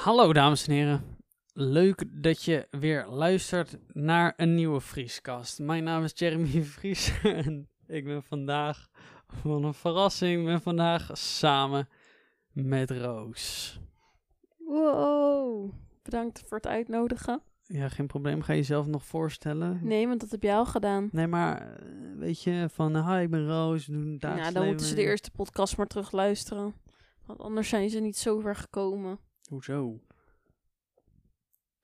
Hallo dames en heren. Leuk dat je weer luistert naar een nieuwe Vrieskast. Mijn naam is Jeremy Vries en ik ben vandaag van een verrassing. ben vandaag samen met Roos. Wow, bedankt voor het uitnodigen. Ja, geen probleem. Ga je jezelf nog voorstellen? Nee, want dat heb jij al gedaan. Nee, maar eh, weet je, van hi, ik ben Roos. Doen ja, dan moeten ze de eerste podcast maar terug luisteren. Want anders zijn ze niet zo ver gekomen. Hoezo?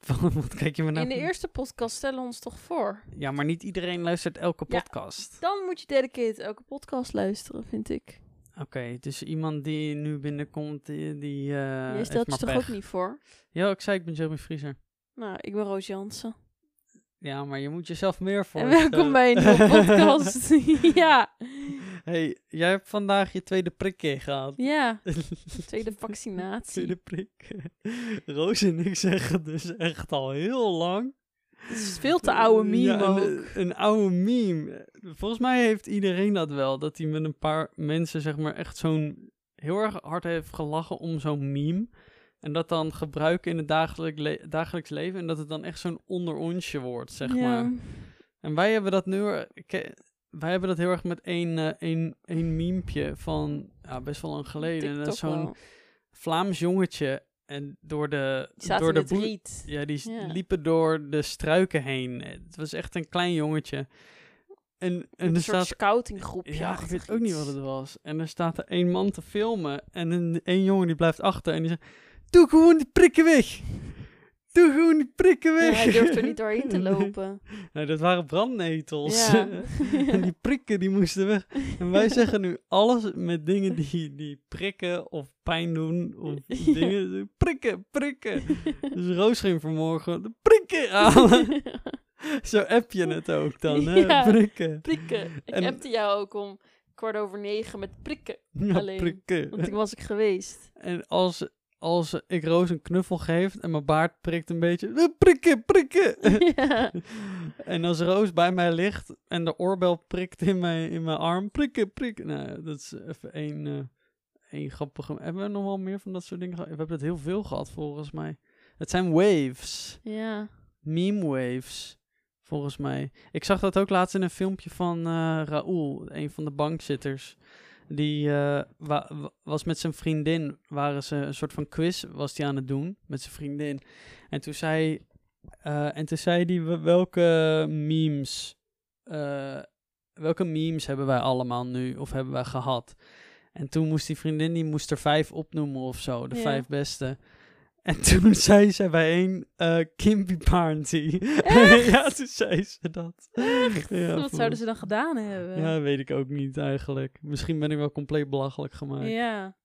Wat kijk je me nou? In de eerste podcast stellen we ons toch voor? Ja, maar niet iedereen luistert elke podcast. dan moet je dedicated elke podcast luisteren, vind ik. Oké, dus iemand die nu binnenkomt, die... die uh, Jij stelt je toch ook niet voor? Ja, ik zei ik ben Jeremy Vriezer. Nou, ik ben Roos Jansen. Ja, maar je moet jezelf meer voor. En welkom bij een nieuwe podcast. ja. Hey, jij hebt vandaag je tweede prik gehad. Ja, tweede vaccinatie. tweede prik. Roos en ik zeggen dus echt al heel lang. Het is veel te oude meme ja, ook. Een, een, oude meme. Volgens mij heeft iedereen dat wel. Dat hij met een paar mensen zeg maar echt zo'n heel erg hard heeft gelachen om zo'n meme. En dat dan gebruiken in het dagelijk dagelijks leven. En dat het dan echt zo'n onderonsje wordt, zeg maar. En wij hebben dat nu... Wij hebben dat heel erg met één, uh, één, één memepje van ja, best wel lang geleden. en dat is zo'n Vlaams jongetje. En door de... door de. Ja, die liepen door de struiken heen. Het was echt een klein jongetje. En, en een er soort staat, scoutinggroepje. Ja, ik weet ook niet wat het was. En er staat er één man te filmen. En een, één jongen die blijft achter. En die zegt... Doe gewoon die prikken weg. Doe gewoon die prikken weg. Ja, hij durft er niet doorheen te lopen. nee, dat waren brandnetels. Ja. en die prikken die moesten weg. En wij zeggen nu alles met dingen die, die prikken of pijn doen. Of dingen. Prikken, prikken. Dus Roos ging vanmorgen de prikken halen. Zo app je het ook dan, hè? Ja, prikken. Prikken. Ik en, appte jou ook om kwart over negen met prikken. alleen. Prikken. Want toen was ik geweest. En als als ik Roos een knuffel geef en mijn baard prikt een beetje. Eh, prikken, prikken. Ja. en als Roos bij mij ligt en de oorbel prikt in mijn, in mijn arm. Prikken, prikken. Nou, dat is even één, uh, één grappige... Hebben we nog wel meer van dat soort dingen gehad? We hebben het heel veel gehad volgens mij. Het zijn waves. Ja. Meme waves. Volgens mij. Ik zag dat ook laatst in een filmpje van uh, Raoul, een van de bankzitters. Die uh, was met zijn vriendin, waren ze een soort van quiz was die aan het doen met zijn vriendin. En toen zei, uh, en toen zei die welke memes, uh, welke memes hebben wij allemaal nu of hebben wij gehad? En toen moest die vriendin, die moest er vijf opnoemen of zo, de vijf beste. En toen zei ze bij een uh, Kimpy Party. ja, toen zei ze dat. Ja, Wat zouden ze dan gedaan hebben? Ja, weet ik ook niet eigenlijk. Misschien ben ik wel compleet belachelijk gemaakt. Ja.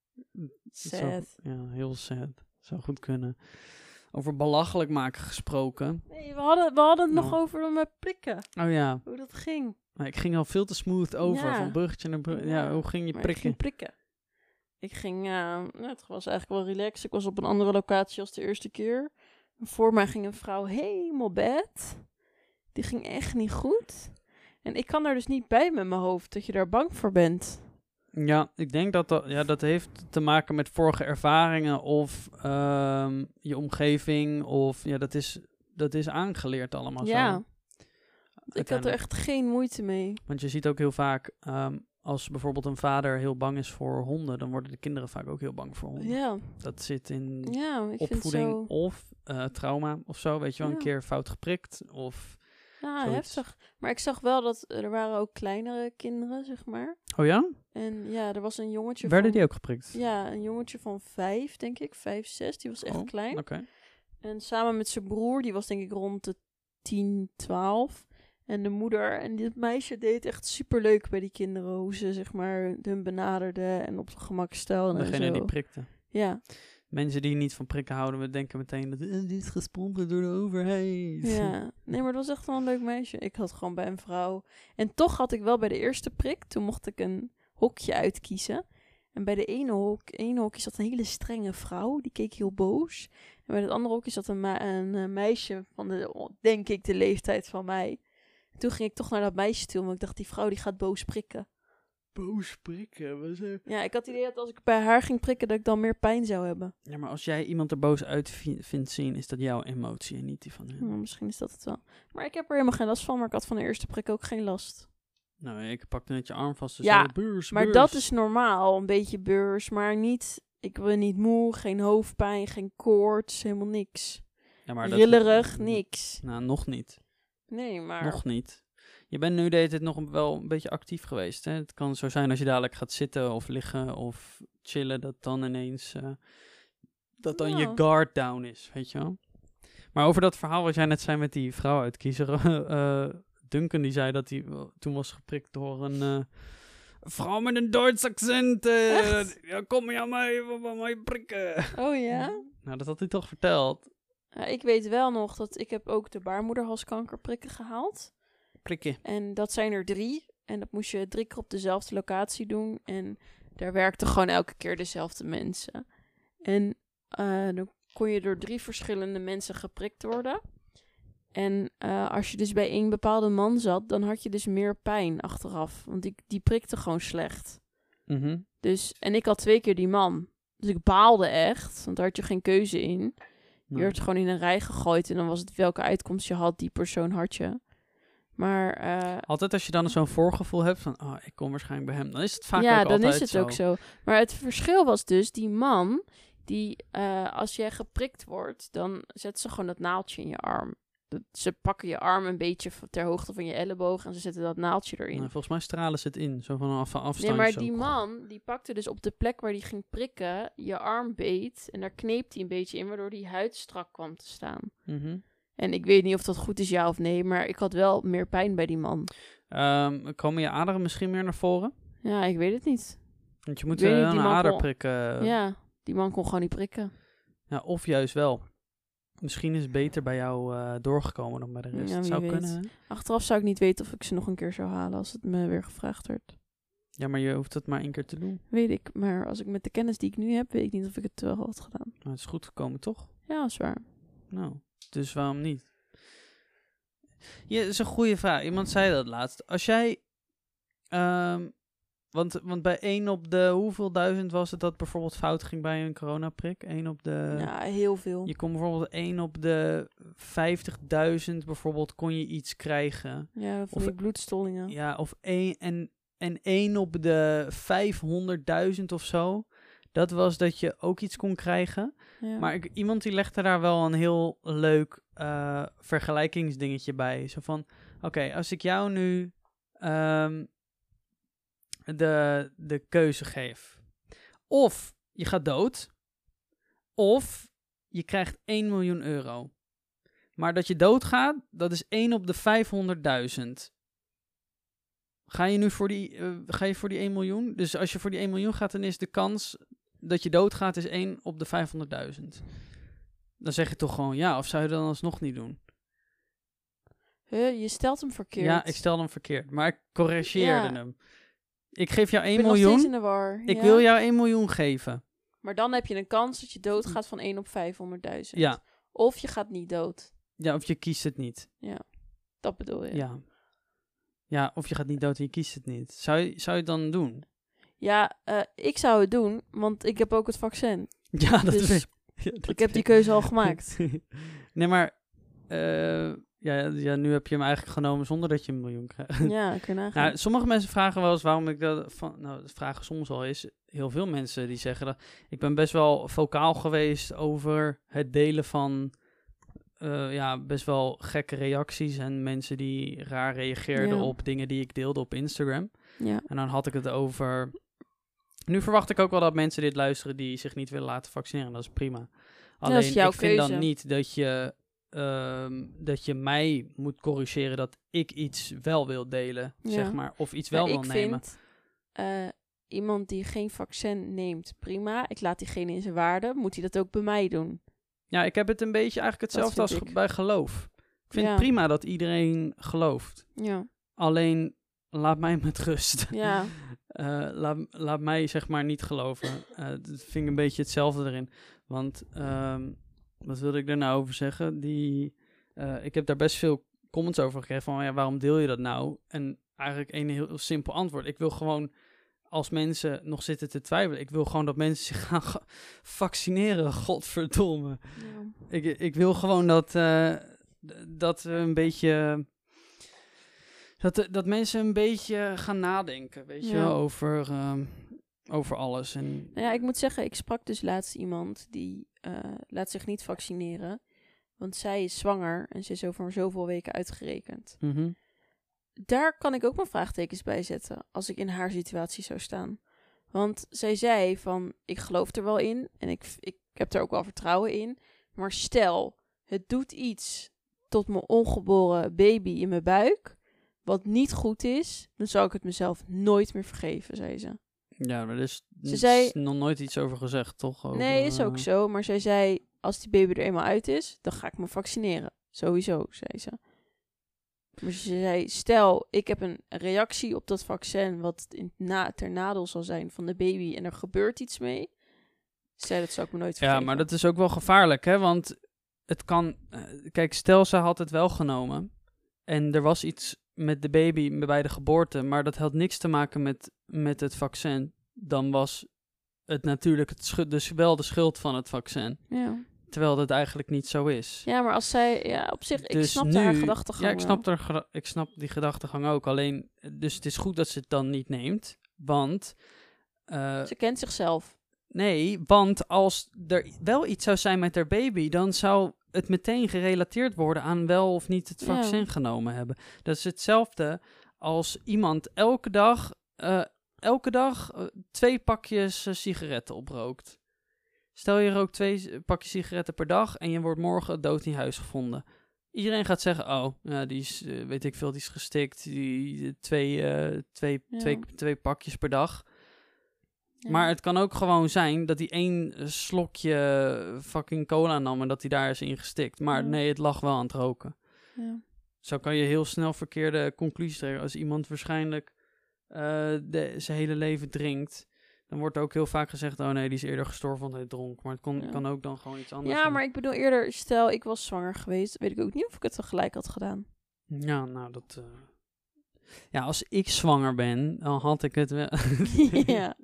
Sad. ja, heel sad. Zou goed kunnen. Over belachelijk maken gesproken. Nee, we hadden, we hadden het nog over met prikken. Oh ja. Hoe dat ging. Maar ik ging al veel te smooth over. Van bruggetje naar. Ja, hoe ging je prikken? Ging prikken. Ik ging, uh, het was eigenlijk wel relaxed. Ik was op een andere locatie als de eerste keer. Voor mij ging een vrouw helemaal bed. Die ging echt niet goed. En ik kan daar dus niet bij met mijn hoofd dat je daar bang voor bent. Ja, ik denk dat dat, ja, dat heeft te maken met vorige ervaringen of um, je omgeving. Of ja, dat is, dat is aangeleerd allemaal ja. zo. Ik had er echt geen moeite mee. Want je ziet ook heel vaak um, als bijvoorbeeld een vader heel bang is voor honden, dan worden de kinderen vaak ook heel bang voor honden. Ja. Dat zit in ja, opvoeding of uh, trauma of zo. Weet je wel, een keer fout geprikt of. Ja, heftig. Maar ik zag wel dat er waren ook kleinere kinderen, zeg maar. Oh ja? En ja, er was een jongetje. Werden die ook geprikt? Ja, een jongetje van vijf, denk ik, vijf, zes. Die was echt oh, klein. Oké. En samen met zijn broer, die was denk ik rond de 10, 12. En de moeder en dit meisje deed echt super leuk bij die kinderen. Hoe ze zeg maar hun benaderden en op het gemak stelden. Degene die prikte. Ja. Mensen die niet van prikken houden, we denken meteen dat uh, dit is gesponsord door de overheid. Ja, nee, maar het was echt wel een leuk meisje. Ik had gewoon bij een vrouw. En toch had ik wel bij de eerste prik, toen mocht ik een hokje uitkiezen. En bij de ene, hok, ene hokje zat een hele strenge vrouw, die keek heel boos. En bij het andere hokje zat een, een eh, meisje van de, denk ik, de leeftijd van mij toen ging ik toch naar dat meisje toe, want ik dacht, die vrouw die gaat boos prikken. boos prikken. Zijn... Ja, ik had het idee dat als ik bij haar ging prikken, dat ik dan meer pijn zou hebben. Ja, maar als jij iemand er boos uit vi- vindt zien, is dat jouw emotie en niet die van hem. Misschien is dat het wel. Maar ik heb er helemaal geen last van, maar ik had van de eerste prik ook geen last. Nou, ik pakte net je arm vast. Dus Ja, zei, beurs, Maar beurs." dat is normaal, een beetje beurs, maar niet... Ik ben niet moe, geen hoofdpijn, geen koorts, helemaal niks. ja, maar dat- Rillerig, niks. Nou, nog niet. Nee, maar... Nog niet. Je bent nu de hele tijd nog wel een beetje actief geweest. Hè? Het kan zo zijn als je dadelijk gaat zitten of liggen of chillen, dat dan ineens eh, dat dan je guard down is, weet je wel. Maar over dat verhaal wat jij net zei met die vrouw uitkiezer, eh Duncan die zei dat hij toen was geprikt door een eh, vrouw met een Duits accent. ja, kom je aan mij, we gaan mij prikken. Oh ja? Nou, dat had hij toch verteld. Ja, ik weet wel nog dat ik heb ook de baarmoederhalskankerprikken gehaald. Prikken. En dat zijn er drie. En dat moest je drie keer op dezelfde locatie doen. En daar werkten gewoon elke keer dezelfde mensen. En eh, dan kon je door drie verschillende mensen geprikt worden. En eh, als je dus bij één bepaalde man zat, dan had je dus meer pijn achteraf. Want die, die prikte gewoon slecht. Mhm. Dus, en ik had twee keer die man. Dus ik baalde echt, want daar had je geen keuze in. Je werd gewoon in een rij gegooid en dan was het welke uitkomst je had, die persoon had je. Maar eh, Altijd als je dan zo'n voorgevoel hebt van, oh, ik kom waarschijnlijk bij hem, dan is het vaak ja, ook dan is het zo. ook zo. Maar het verschil was dus, die man, die eh, als jij geprikt wordt, dan zetten ze gewoon dat naaldje in je arm. Ze pakken je arm een beetje ter hoogte van je elleboog en ze zetten dat naaldje erin. Nou, volgens mij stralen ze het in, zo van een af, afstand. Nee, maar die man, die pakte dus op de plek waar hij ging prikken, je arm beet. En daar kneep hij een beetje in, waardoor die huid strak kwam te staan. Mhm. En ik weet niet of dat goed is, ja of nee, maar ik had wel meer pijn bij die man. Ehm, komen je aderen misschien meer naar voren? Ja, ik weet het niet. Want je moet weet eh, niet, een die ader kon- prikken. ja, die man kon gewoon niet prikken. Ja, of juist wel. Misschien is het beter bij jou eh, doorgekomen dan bij de rest. Ja, zou weet. kunnen. hè? Achteraf zou ik niet weten of ik ze nog een keer zou halen als het me weer gevraagd werd. Ja, maar je hoeft het maar één keer te doen. Weet ik, maar als ik met de kennis die ik nu heb, weet ik niet of ik het wel had gedaan. Maar het is goed gekomen, toch? Ja, dat is waar. Nou, dus waarom niet? Ja, dat is een goede vraag. Iemand zei dat laatst. Als jij... ehm, want, want bij 1 op de hoeveel duizend was het dat bijvoorbeeld fout ging bij een coronaprik? 1 op de... ja, heel veel. Je kon bijvoorbeeld 1 op de 50.000 bijvoorbeeld kon je iets krijgen. Ja, Of- die bloedstollingen. Ja, of 1 en, en 1 op de 500.000 of zo. Dat was dat je ook iets kon krijgen. Ja. Maar ik, iemand die legde daar wel een heel leuk eh, vergelijkingsdingetje bij. Zo van, oké, als ik jou nu ehm, de, de keuze geef. Of je gaat dood, of je krijgt 1 miljoen euro. Maar dat je doodgaat, dat is 1 op de 500.000. Ga je nu voor die, eh, ga je voor die 1 miljoen? Dus als je voor die 1 miljoen gaat, dan is de kans dat je doodgaat is 1 op de 500.000. Dan zeg je toch gewoon ja, of zou je dan alsnog niet doen? Huh, je stelt hem verkeerd. Ja, ik stel hem verkeerd, maar ik corrigeerde Ja. hem. Ik geef jou Ik 1 ben nog steeds miljoen. in de war. Ik ja. wil jou 1 miljoen geven. Maar dan heb je een kans dat je doodgaat van 1 op 500.000. Ja. Of je gaat niet dood. Ja, of je kiest het niet. Dat bedoel je. Ja. Ja, of je gaat niet dood en je kiest het niet. Zou je, zou je het dan doen? Ja, eh, ik zou het doen, want ik heb ook het vaccin. Ja, dat Dus weet ja, dat Ik heb die keuze al gemaakt. nee, maar eh, ja, ja, nu heb je hem eigenlijk genomen zonder dat je een miljoen krijgt. ja, kun je nagaan. Nou, sommige mensen vragen wel eens waarom ik dat van. Nou, dat vragen soms al is. Heel veel mensen die zeggen dat. Ik ben best wel vocaal geweest over het delen van. eh, ja, best wel gekke reacties en mensen die raar reageerden Ja. op dingen die ik deelde op Instagram. ja. En dan had ik het over. Nu verwacht ik ook wel dat mensen dit luisteren die zich niet willen laten vaccineren. Dat is prima. Alleen dat is jouw ik vind dan niet dat je, ehm, dat je mij moet corrigeren dat ik iets wel wil delen, Ja. zeg maar. Of iets wel Maar wil ik nemen. vind eh, iemand die geen vaccin neemt, prima. Ik laat diegene in zijn waarde. Moet hij dat ook bij mij doen? Ja, ik heb het een beetje eigenlijk hetzelfde als ik. bij geloof. Ik vind Ja. het prima dat iedereen gelooft. Ja. Alleen laat mij met rust. Ja. Eh, laat, laat mij zeg maar niet geloven. Eh, dat vind ik een beetje hetzelfde erin. Want ehm, wat wilde ik daar nou over zeggen? Die, eh, ik heb daar best veel comments over gekregen van ja, waarom deel je dat nou? En eigenlijk een heel, simpel antwoord. Ik wil gewoon als mensen nog zitten te twijfelen. Ik wil gewoon dat mensen zich gaan ga- vaccineren, godverdomme. Ja. Ik, ik wil gewoon dat, d- dat we een beetje... Dat, dat mensen een beetje gaan nadenken, weet je Ja. over, ehm, over alles. En, Nou ja, ik moet zeggen, ik sprak dus laatst iemand die eh, laat zich niet vaccineren. Want zij is zwanger en ze is over zoveel weken uitgerekend. Mhm. Daar kan ik ook mijn vraagtekens bij zetten als ik in haar situatie zou staan. Want zij zei van, ik geloof er wel in en ik, ik heb er ook wel vertrouwen in. Maar stel, het doet iets tot mijn ongeboren baby in mijn buik, wat niet goed is, dan zou ik het mezelf nooit meer vergeven, zei ze. Ja, maar er is, Ze zei- nog nooit iets over gezegd, toch? Over, nee, is ook eh, zo. Maar zij zei, als die baby er eenmaal uit is, dan ga ik me vaccineren. Sowieso, zei ze. Maar ze zei, stel, ik heb een reactie op dat vaccin... wat in, na, ter nadeel zal zijn van de baby... en er gebeurt iets mee. Ze zei, dat zou ik me nooit Ja, vergeven. maar dat is ook wel gevaarlijk, hè? Want het kan... eh, kijk, stel ze had het wel genomen... en er was iets met de baby bij de geboorte... maar dat had niks te maken met, met het vaccin... dan was het natuurlijk het dus wel de schuld van het vaccin. Ja. Terwijl dat eigenlijk niet zo is. ja, maar als zij... Ja, op zich, ik Dus snapte haar nu- gedachtegang Ja, ik snap, er, ik snap die gedachtegang ook. Alleen, dus het is goed dat ze het dan niet neemt. Want... eh, Ze kent zichzelf. Nee, want als er wel iets zou zijn met haar baby, dan zou het meteen gerelateerd worden aan wel of niet het Ja. vaccin genomen hebben. Dat is hetzelfde als iemand elke dag, eh, elke dag eh, twee pakjes eh, sigaretten oprookt. Stel je rookt twee pakjes sigaretten per dag en je wordt morgen dood in huis gevonden. Iedereen gaat zeggen, oh, ja, die is, weet ik veel, die is gestikt, die twee, twee, Ja. twee, twee pakjes per dag. Ja. Maar het kan ook gewoon zijn dat hij één slokje fucking cola nam en dat hij daar is in gestikt. Maar Ja. nee, het lag wel aan het roken. Ja. Zo kan je heel snel verkeerde conclusies trekken. Als iemand waarschijnlijk eh, de, zijn hele leven drinkt, dan wordt ook heel vaak gezegd, oh nee, die is eerder gestorven want hij dronk. Maar het kon, kan ook dan gewoon iets anders ja, maar ik bedoel eerder, stel ik was zwanger geweest... weet ik ook niet of ik het tegelijk had gedaan. Ja, nou dat... eh, Ja, als ik zwanger ben, dan had ik het wel... ja.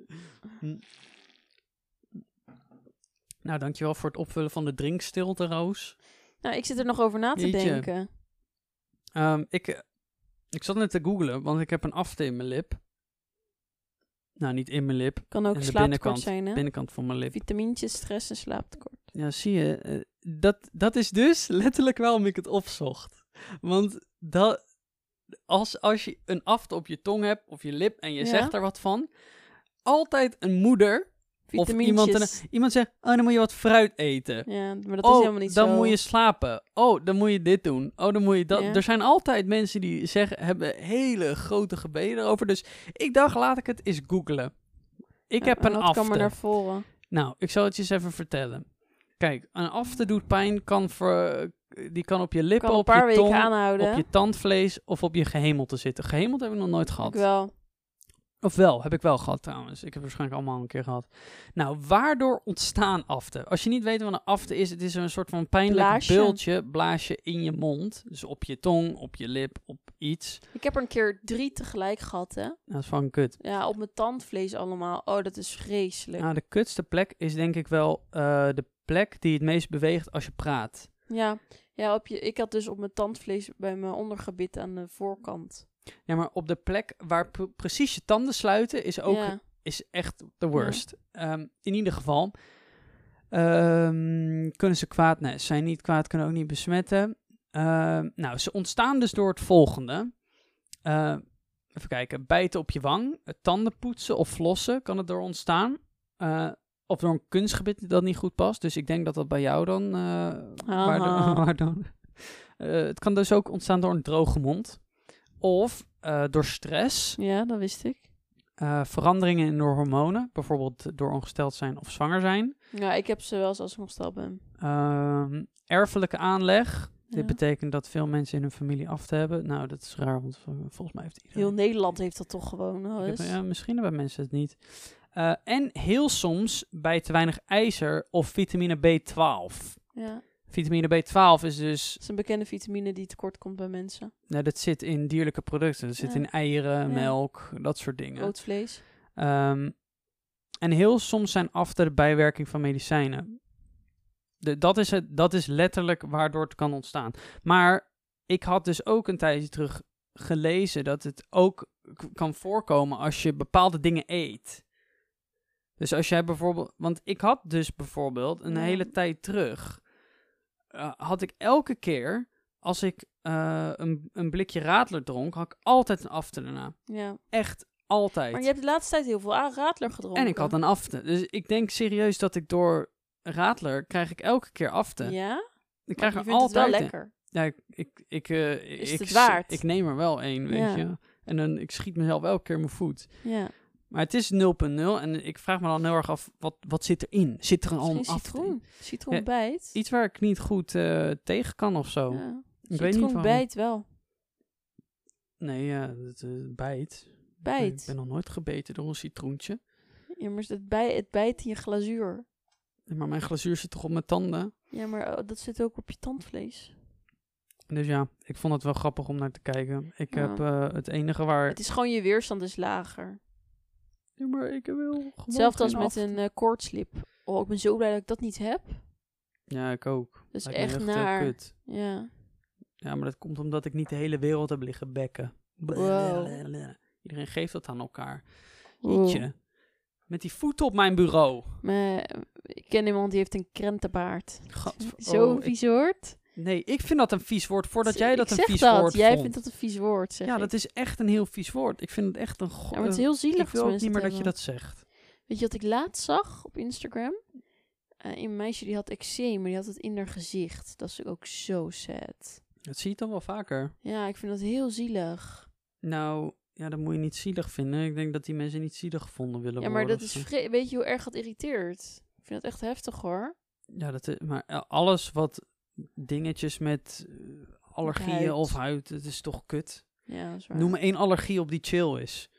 Nou, dankjewel voor het opvullen van de drinkstilte, Roos. Nou, ik zit er nog over na te Jeetje. denken. Ehm, ik, ik zat net te googlen, want ik heb een afte in mijn lip. Nou, niet in mijn lip, Kan ook En slaaptekort binnenkant. zijn, hè? binnenkant van mijn lip. Vitamintjes, stress en slaaptekort. Ja, zie je, eh, dat, dat is dus letterlijk waarom ik het opzocht. Want dat, als, als je een afte op je tong hebt of je lip en je Ja. zegt er wat van, altijd een moeder of iemand, een- iemand zegt, oh, dan moet je wat fruit eten. Ja, maar dat oh, is helemaal niet dan zo. moet je slapen. Oh, dan moet je dit doen. Oh, dan moet je dat. Ja. Er zijn altijd mensen die zeggen, hebben hele grote gebeden erover. Dus ik dacht, laat ik het eens googlen. Ik Ja, heb en een afte. kan naar voren? Nou, ik zal het je eens even vertellen. Kijk, een afte doet pijn, kan voor, die kan op je lippen, op je tong, aanhouden. op je tandvlees of op je gehemelte zitten. Gehemelte heb ik nog nooit gehad. Ik wel. Of wel, heb ik wel gehad trouwens. Ik heb waarschijnlijk allemaal een keer gehad. Nou, waardoor ontstaan aften? Als je niet weet wat een afte is, het is een soort van pijnlijk Blaasje. bultje, blaasje in je mond. Dus op je tong, op je lip, op iets. Ik heb er een keer drie tegelijk gehad, hè? Dat is van kut. Ja, op mijn tandvlees allemaal. Oh, dat is vreselijk. Nou, de kutste plek is denk ik wel eh, de plek die het meest beweegt als je praat. Ja, ja op je, ik had dus op mijn tandvlees bij mijn ondergebit aan de voorkant. Ja, maar op de plek waar pre- precies je tanden sluiten is ook ja. is echt the worst. Ehm, in ieder geval ehm, kunnen ze kwaad, nee, ze zijn niet kwaad, kunnen ook niet besmetten. Ehm, nou, ze ontstaan dus door het volgende. Eh, even kijken, bijten op je wang, het tanden poetsen of flossen kan het door ontstaan. Eh, of door een kunstgebied dat niet goed past. Dus ik denk dat dat bij jou dan... eh, waar dan Eh, het kan dus ook ontstaan door een droge mond. Of eh, door stress. ja, dat wist ik. Eh, veranderingen in de hormonen, bijvoorbeeld door ongesteld zijn of zwanger zijn. Ja, ik heb ze wel eens als ik ongesteld ben. Ehm, erfelijke aanleg. Ja. Dit betekent dat veel mensen in hun familie af te hebben. Nou, dat is raar, want vol- volgens mij heeft iedereen. Heel Nederland heeft dat toch gewoon heb- ja, misschien hebben mensen het niet. Eh, en heel soms bij te weinig ijzer of vitamine B12. Ja. Vitamine B12 is dus, Dat is een bekende vitamine die tekort komt bij mensen. nou, dat zit in dierlijke producten. Dat zit Ja. in eieren, Ja. melk, dat soort dingen. Rood vlees. Ehm, en heel soms zijn after de bijwerking van medicijnen. De, dat, is het, dat is letterlijk waardoor het kan ontstaan. Maar ik had dus ook een tijdje terug gelezen dat het ook kan voorkomen als je bepaalde dingen eet. Dus als jij bijvoorbeeld. Want ik had dus bijvoorbeeld een Ja. hele tijd terug. Eh, had ik elke keer. Als ik eh, een, een blikje radler dronk, had ik altijd een afte daarna. Ja. Echt altijd. Maar je hebt de laatste tijd heel veel radler gedronken. En ik had een afte. Dus ik denk serieus dat ik door radler krijg ik elke keer afte. Ja? ik krijg je er vindt het altijd. wel lekker. Ja, ik, ik, ik, eh, Is ik, het waard? ik neem er wel één, weet Ja. je. En dan, ik schiet mezelf elke keer in mijn voet. Ja. Maar het is 0.0 en ik vraag me dan heel erg af, wat, wat zit erin? Zit er al een afte in? citroen. Citroen Ja, bijt. Iets waar ik niet goed eh, tegen kan of zo. Ja. Ik weet niet bijt wel. Nee, ja, het eh, bijt. Bijt. Ik ben nog nooit gebeten door een citroentje. Ja, maar het, bij, het bijt in je glazuur. Maar mijn glazuur zit toch op mijn tanden? Ja, maar oh, dat zit ook op je tandvlees. Dus ja, ik vond het wel grappig om naar te kijken. Ik heb eh, het enige waar... Het is gewoon je weerstand is lager. Ja, maar ik wil gewoon Hetzelfde als met een koortslip. Oh, ik ben zo blij dat ik dat niet heb. Ja, ik ook. Dat is Lijkt echt naar. kut. Ja. Ja, maar dat komt omdat ik niet de hele wereld heb liggen bekken. Wow. Iedereen geeft dat aan elkaar. Wow. Jeetje. Met die voeten op mijn bureau. Maar eh, ik ken iemand die heeft een krentenbaard. Zo'n oh, vies. Nee, ik vind dat een vies woord voordat jij dat een vies dat. woord Jij vond. vindt dat een vies woord, zeg ja, ik. dat is echt een heel vies woord. Ik vind het echt een... Ja, maar het is eh, heel zielig ik wil ook niet meer dat je dat zegt. Weet je wat ik laatst zag op Instagram? Eh, een meisje die had eczeem, maar die had het in haar gezicht. Dat is ook zo sad. Dat zie je toch wel vaker. Ja, ik vind dat heel zielig. Nou, ja, dat moet je niet zielig vinden. Ik denk dat die mensen niet zielig gevonden willen Ja, maar worden. dat is... Weet je hoe erg dat irriteert? Ik vind dat echt heftig, hoor. Ja, dat is, maar eh, alles wat dingetjes met eh, allergieën Huid. of huid, het is toch kut. Ja, dat is waar. Noem me één allergie op die chill is.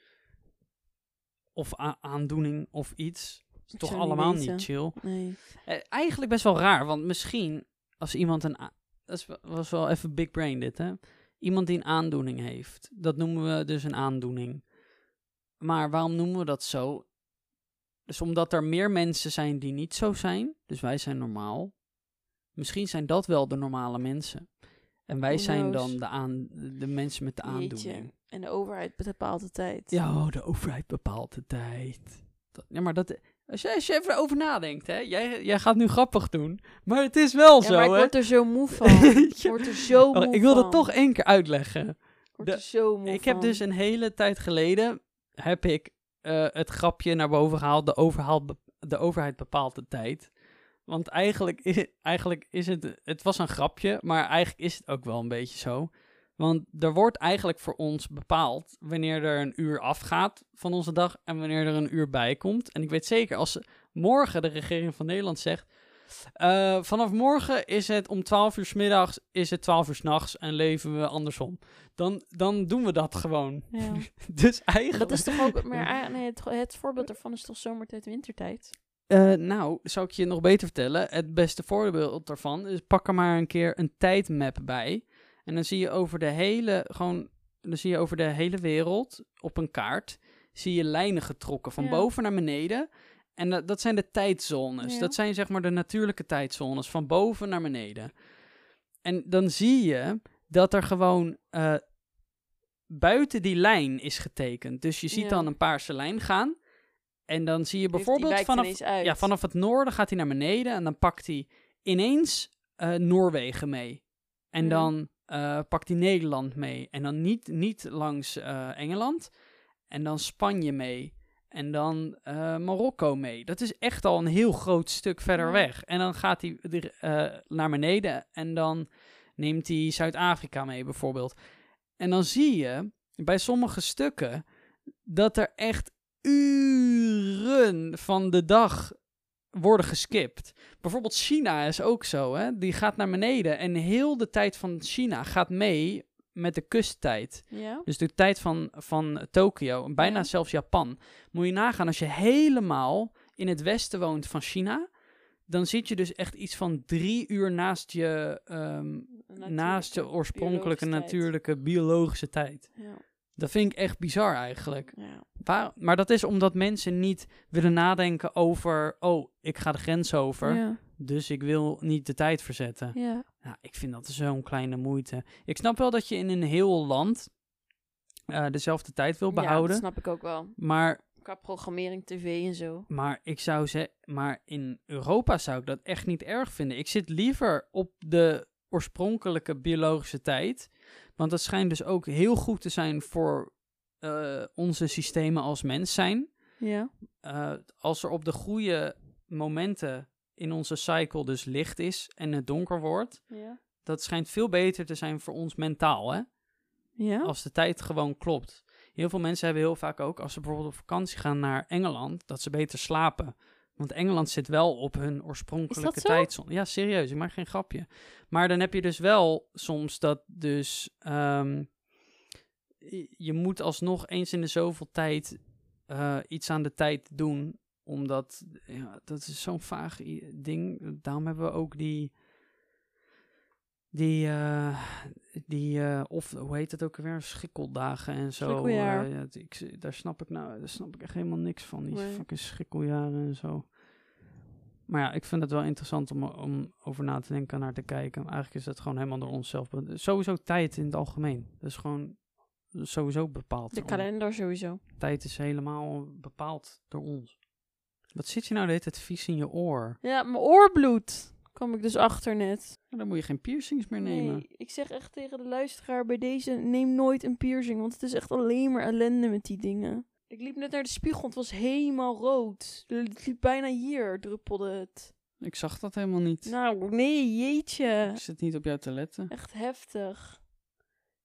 Of aandoening of iets. Is toch niet allemaal weten. niet chill. Nee. Eh, eigenlijk best wel raar, want misschien als iemand een... Dat was wel even big brain dit, hè. Iemand die een aandoening heeft. Dat noemen we dus een aandoening. Maar waarom noemen we dat zo? Dus omdat er meer mensen zijn die niet zo zijn. Dus wij zijn normaal. Misschien zijn dat wel de normale mensen. En wij zijn dan de, aan, de mensen met de aandoening. Jeetje. En de overheid bepaalt de tijd. Ja, oh, de overheid bepaalt de tijd. Dat, ja, maar dat, als, je, als je even over nadenkt, hè. Jij, jij gaat nu grappig doen. Maar het is wel Ja, zo, maar ik hè. word er zo moe van. Ik word er zo moe Oh, ik wil dat toch één keer uitleggen. Ik word de- er zo moe Ik heb dus een hele tijd geleden heb ik eh, het grapje naar boven gehaald. De, overhaal de overheid bepaalt de tijd. Want eigenlijk is, eigenlijk is het... Het was een grapje, maar eigenlijk is het ook wel een beetje zo. Want er wordt eigenlijk voor ons bepaald wanneer er een uur afgaat van onze dag en wanneer er een uur bij komt. En ik weet zeker, als morgen de regering van Nederland zegt... eh, vanaf morgen is het om 12 uur 's middags, is het 12 uur 's nachts en leven we andersom. Dan, dan doen we dat gewoon. Ja. Dus eigenlijk... Dat is toch ook... Maar nee, het, het voorbeeld daarvan is toch zomertijd, wintertijd? Eh, nou, zou ik je nog beter vertellen. Het beste voorbeeld daarvan is pak er maar een keer een tijdmap bij. En dan zie je over de hele, gewoon, dan zie je over de hele wereld op een kaart, zie je lijnen getrokken van Ja. boven naar beneden. En dat, dat zijn de tijdzones. Ja. Dat zijn zeg maar de natuurlijke tijdzones, van boven naar beneden. En dan zie je dat er gewoon eh, buiten die lijn is getekend. Dus je ziet Ja. dan een paarse lijn gaan. En dan zie je bijvoorbeeld vanaf, ja, vanaf het noorden gaat hij naar beneden en dan pakt hij ineens eh, Noorwegen mee. En Ja. dan eh, pakt hij Nederland mee. En dan niet, niet langs eh, Engeland. En dan Spanje mee. En dan Marokko mee. Dat is echt al een heel groot stuk verder weg. En dan gaat hij naar beneden en dan neemt hij Zuid-Afrika mee bijvoorbeeld. En dan zie je bij sommige stukken dat er echt uren van de dag worden geskipt. Bijvoorbeeld China is ook zo, hè? Die gaat naar beneden en heel de tijd van China gaat mee met de kusttijd. Ja? Dus de tijd van, van Tokio, bijna Ja. zelfs Japan. Moet je nagaan, als je helemaal in het westen woont van China, dan zit je dus echt iets van drie uur naast je, ehm, naast je oorspronkelijke natuurlijke biologische tijd. Ja. Dat vind ik echt bizar eigenlijk. Ja. Waar, maar dat is omdat mensen niet willen nadenken over... Oh, ik ga de grens over, Ja. dus ik wil niet de tijd verzetten. ja. Ja, ik vind dat zo'n kleine moeite. Ik snap wel dat je in een heel land eh, dezelfde tijd wil Ja, behouden. dat snap ik ook wel. maar, Qua programmering, tv en zo. maar ik zou zeggen, maar in Europa zou ik dat echt niet erg vinden. Ik zit liever op de oorspronkelijke biologische tijd. Want dat schijnt dus ook heel goed te zijn voor eh, onze systemen als mens zijn. Ja. Eh, als er op de goede momenten in onze cycle dus licht is en het donker wordt, Ja. dat schijnt veel beter te zijn voor ons mentaal, hè? Ja? Als de tijd gewoon klopt. Heel veel mensen hebben heel vaak ook, als ze bijvoorbeeld op vakantie gaan naar Engeland, dat ze beter slapen. Want Engeland zit wel op hun oorspronkelijke zo? tijdzone. Ja, serieus, ik maak geen grapje. Maar dan heb je dus wel soms dat dus... ehm, je- moet alsnog eens in de zoveel tijd eh, iets aan de tijd doen. Omdat, ja, dat is zo'n vaag ding. Daarom hebben we ook die... Die, eh, die eh, of hoe heet het ook weer, schikkeldagen en zo. Het- ik, daar snap ik nou, daar snap ik echt helemaal niks van, die Nee. fucking schrikkeljaren en zo. Maar ja, ik vind het wel interessant om, om over na te denken en naar te kijken. Eigenlijk is het gewoon helemaal door onszelf. Sowieso tijd in het algemeen. Dat is gewoon sowieso bepaald. De kalender sowieso. Tijd is helemaal bepaald door ons. Wat zit je nou de hele tijd vies in je oor? Ja, mijn oorbloed. Kwam ik dus achter net. Dan moet je geen piercings meer nemen. Nee, ik zeg echt tegen de luisteraar bij deze, neem nooit een piercing, want het is echt alleen maar ellende met die dingen. Ik liep net naar de spiegel, het was helemaal rood. Het liep bijna hier, druppelde het. Ik zag dat helemaal niet. Nou, nee, jeetje. Ik zit niet op jou te letten. Echt heftig.